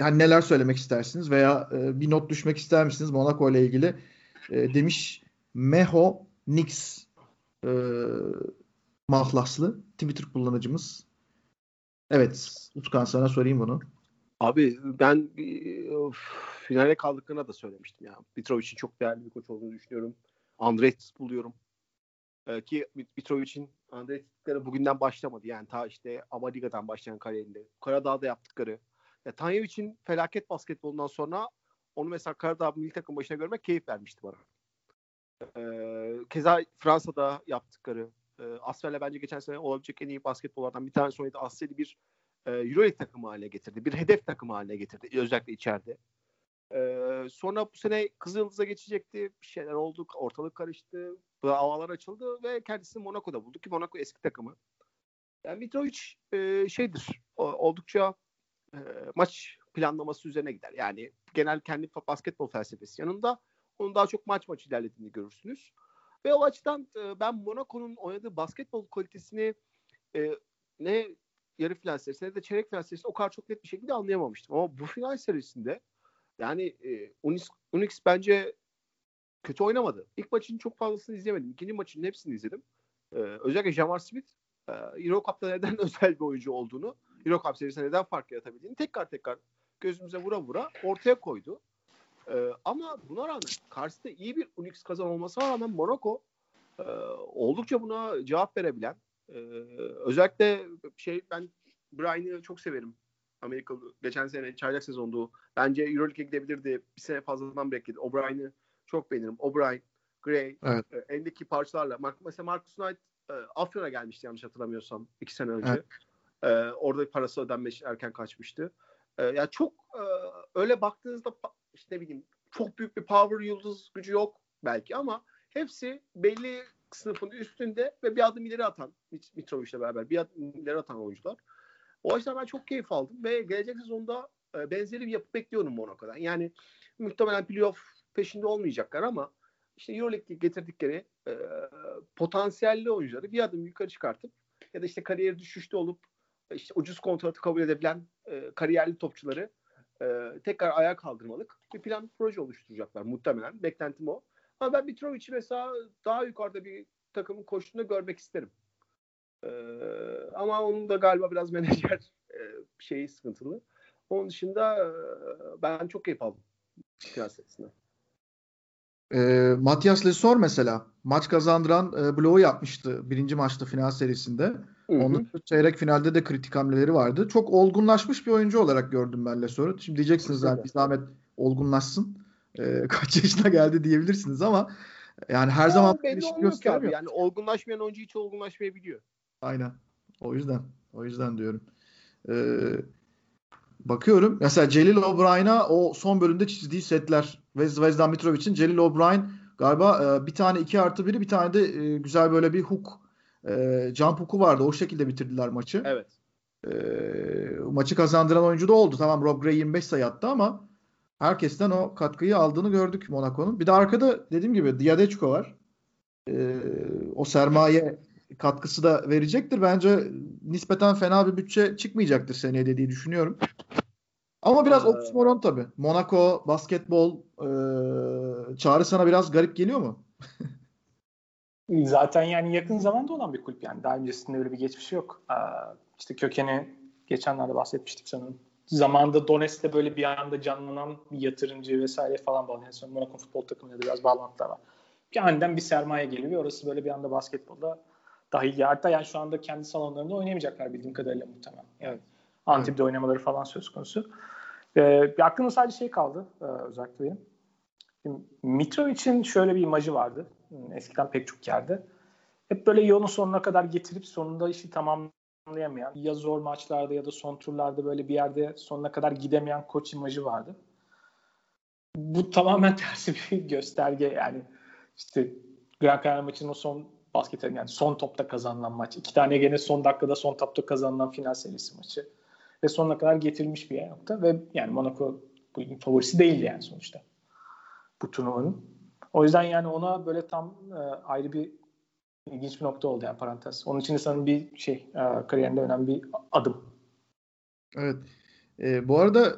yani neler söylemek istersiniz veya e, bir not düşmek ister misiniz Monaco ile ilgili e, demiş Meho Nix e, mahlaslı Twitter kullanıcımız. Evet Utkan sana sorayım bunu. Abi ben of, finale kaldıklarına da söylemiştim ya. Mitrovic'in çok değerli bir koç olduğunu düşünüyorum. Andret buluyorum. Ee, ki Mitrovic'in Andret'leri bugünden başlamadı. Yani ta işte Amaliga'dan başlayan kariyerinde. Karadağ'da yaptıkları Ya, Tanyevic'in felaket basketbolundan sonra onu mesela Karadağ milli takım başına görmek keyif vermişti bana. Ee, keza Fransa'da yaptıkları e, Asfel'le bence geçen sene olabilecek en iyi basketbollardan bir tanesi oynadı. Asfel'i bir e, Euroleague takımı haline getirdi. Bir hedef takımı haline getirdi. Özellikle içeride. Ee, sonra bu sene Kızıldız'a geçecekti. Bir şeyler oldu. Ortalık karıştı. Havalar açıldı ve kendisini Monaco'da buldu ki Monaco eski takımı. Yani Mitrovic e, şeydir. O, oldukça e, maç planlaması üzerine gider. Yani genel kendi basketbol felsefesi yanında onun daha çok maç maç ilerlediğini görürsünüz. Ve o açıdan e, ben Monaco'nun oynadığı basketbol kalitesini e, ne yarı final serisinde ne de çeyrek final serisinde o kadar çok net bir şekilde anlayamamıştım. Ama bu final serisinde yani e, Unix, Unix bence kötü oynamadı. İlk maçın çok fazlasını izlemedim. İkinci maçın hepsini izledim. Ee, özellikle Jamar Smith e, Euro neden [laughs] özel bir oyuncu olduğunu, Euro serisinde neden fark yaratabildiğini tekrar tekrar gözümüze vura vura ortaya koydu. Ee, ama buna rağmen karşısında iyi bir Unix kazan olmasına rağmen Monaco e, oldukça buna cevap verebilen e, özellikle şey ben Brian'ı çok severim. Amerikalı geçen sene çaylak sezondu. Bence Euroleague'e gidebilirdi. Bir sene fazladan bekledi. O'Brien'i çok beğenirim. O'Brien, Gray, Evet. e, eldeki parçalarla. Mark, mesela Marcus Knight e, Afyon'a gelmişti yanlış hatırlamıyorsam iki sene önce. Evet. E, orada parası ödenmiş erken kaçmıştı. E, ya çok e, öyle baktığınızda işte ne bileyim çok büyük bir power yıldız gücü yok belki ama hepsi belli sınıfın üstünde ve bir adım ileri atan Mit- Mitrovic'le beraber bir adım ileri atan oyuncular. O yüzden ben çok keyif aldım ve gelecek sezonda e, benzeri bir yapı bekliyorum Monaco'dan. Yani muhtemelen playoff peşinde olmayacaklar ama işte Euroleague'de getirdikleri e, potansiyelli oyuncuları bir adım yukarı çıkartıp ya da işte kariyeri düşüşte olup işte ucuz kontratı kabul edebilen e, kariyerli topçuları e, tekrar ayağa kaldırmalık bir plan proje oluşturacaklar muhtemelen. Beklentim o. Ama ben Mitrovic'i mesela daha yukarıda bir takımın koştuğunu görmek isterim. E, ama onun da galiba biraz [laughs] menajer e, şeyi sıkıntılı. Onun dışında e, ben çok keyif aldım serisinden. E, Matias Lesor mesela maç kazandıran e, bloğu yapmıştı birinci maçta final serisinde. Onun çeyrek finalde de kritik hamleleri vardı. Çok olgunlaşmış bir oyuncu olarak gördüm ben Lesor'u. Şimdi diyeceksiniz yani bir zahmet olgunlaşsın. E, kaç yaşına geldi diyebilirsiniz ama yani her Ya zaman belli olmuyor ki abi. göstermiyor. Yani olgunlaşmayan oyuncu hiç olgunlaşmayabiliyor. Aynen. O yüzden. O yüzden diyorum. Ee, bakıyorum. Mesela Celil O'Brien'a o son bölümde çizdiği setler ve Zvezdan Mitrovic'in Celil O'Brien galiba e, bir tane 2 artı biri bir tane de e, güzel böyle bir hook e, jump hook'u vardı. O şekilde bitirdiler maçı. Evet. E, maçı kazandıran oyuncu da oldu. Tamam Rob Gray 25 sayı attı ama herkesten o katkıyı aldığını gördük Monaco'nun. Bir de arkada dediğim gibi Diadechko var. E, o sermaye katkısı da verecektir. Bence nispeten fena bir bütçe çıkmayacaktır seneye dediği düşünüyorum. Ama biraz Ee, oksimoron tabii. Monaco, basketbol e, çağrı sana biraz garip geliyor mu? [laughs] Zaten yani yakın zamanda olan bir kulüp yani. Daha öncesinde öyle bir geçmişi yok. Ee, işte kökeni geçenlerde bahsetmiştik sanırım. Zamanında Donetsk'te böyle bir anda canlanan bir yatırımcı vesaire falan bağlı. Yani sonra Monaco futbol takımıyla da biraz bağlantılar var. Bir aniden bir sermaye geliyor ve orası böyle bir anda basketbolda dahil. Ya hatta yani şu anda kendi salonlarında oynayamayacaklar bildiğim kadarıyla muhtemelen. Yani Antep'te oynamaları falan söz konusu. Bir aklımda sadece şey kaldı e, özellikle benim. Mitrovic'in şöyle bir imajı vardı. Hmm, Eskiden pek çok yerde. Hep böyle yolun sonuna kadar getirip sonunda işi tamamlayamayan, ya zor maçlarda ya da son turlarda böyle bir yerde sonuna kadar gidemeyen koç imajı vardı. Bu tamamen [laughs] tersi bir gösterge yani. İşte Gran Canaria maçının o son basket yani son topta kazanılan maç. İki tane gene son dakikada son topta kazanılan final serisi maçı. Ve sonuna kadar getirilmiş bir nokta ve yani Monaco bu favorisi değildi yani sonuçta bu turnuvanın. O yüzden yani ona böyle tam e, ayrı bir ilginç bir nokta oldu yani parantez. Onun için de sanırım bir şey e, kariyerinde önemli bir adım. Evet. Ee, bu arada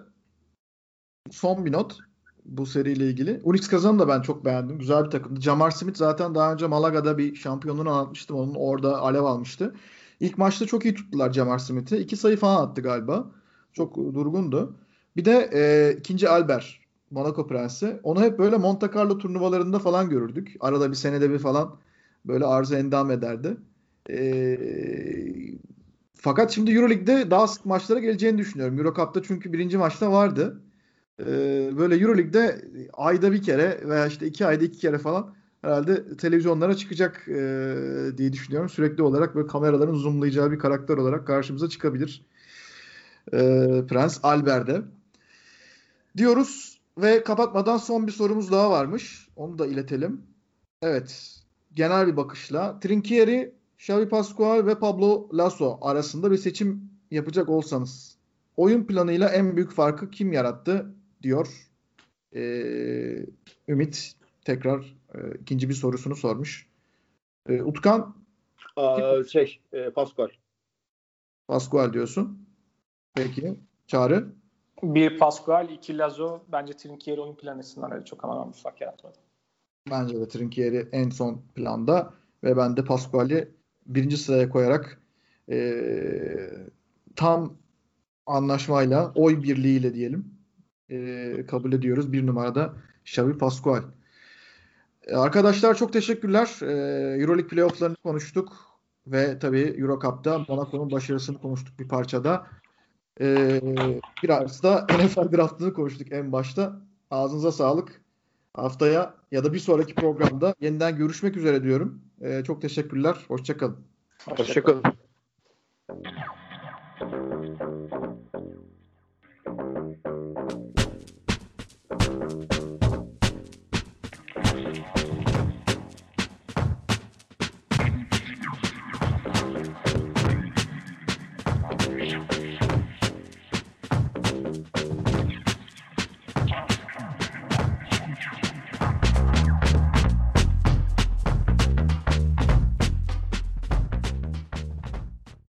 son bir not bu seriyle ilgili. Unix kazanı da ben çok beğendim. Güzel bir takımdı. Jamar Smith zaten daha önce Malaga'da bir şampiyonluğunu anlatmıştım. Onun orada alev almıştı. İlk maçta çok iyi tuttular Jamar Smith'i. İki sayı falan attı galiba. Çok durgundu. Bir de e, ikinci Albert. Monaco Prensi. Onu hep böyle Monte Carlo turnuvalarında falan görürdük. Arada bir senede bir falan böyle arıza endam ederdi. E, fakat şimdi Euroleague'de daha sık maçlara geleceğini düşünüyorum. Euro çünkü birinci maçta vardı. Ee, böyle Euroleague'de ayda bir kere veya işte iki ayda iki kere falan herhalde televizyonlara çıkacak e, diye düşünüyorum. Sürekli olarak böyle kameraların zoomlayacağı bir karakter olarak karşımıza çıkabilir. E, Prens Albert'de. Diyoruz ve kapatmadan son bir sorumuz daha varmış. Onu da iletelim. Evet. Genel bir bakışla. Trinkieri, Xavi Pascual ve Pablo Lasso arasında bir seçim yapacak olsanız oyun planıyla en büyük farkı kim yarattı diyor. Ee, Ümit tekrar e, ikinci bir sorusunu sormuş. E, Utkan Aa, şey e, Pascal. Pascual diyorsun. Peki. Çağrı? Bir Pascual, iki Lazo. Bence Trinkieri oyun planesinden öyle çok aman bir fark yaratmadı. Bence de Trinkieri en son planda ve ben de Pascual'i birinci sıraya koyarak e, tam anlaşmayla, oy birliğiyle diyelim e, kabul ediyoruz. Bir numarada Xavi Pascual. E, arkadaşlar çok teşekkürler. E, Euroleague playofflarını konuştuk ve tabii Euro Cup'ta Monaco'nun başarısını konuştuk bir parçada. E, biraz da [laughs] NFL draftını konuştuk en başta. Ağzınıza sağlık. Haftaya ya da bir sonraki programda yeniden görüşmek üzere diyorum. E, çok teşekkürler. Hoşçakalın. Hoşçakalın. Hoşçakalın.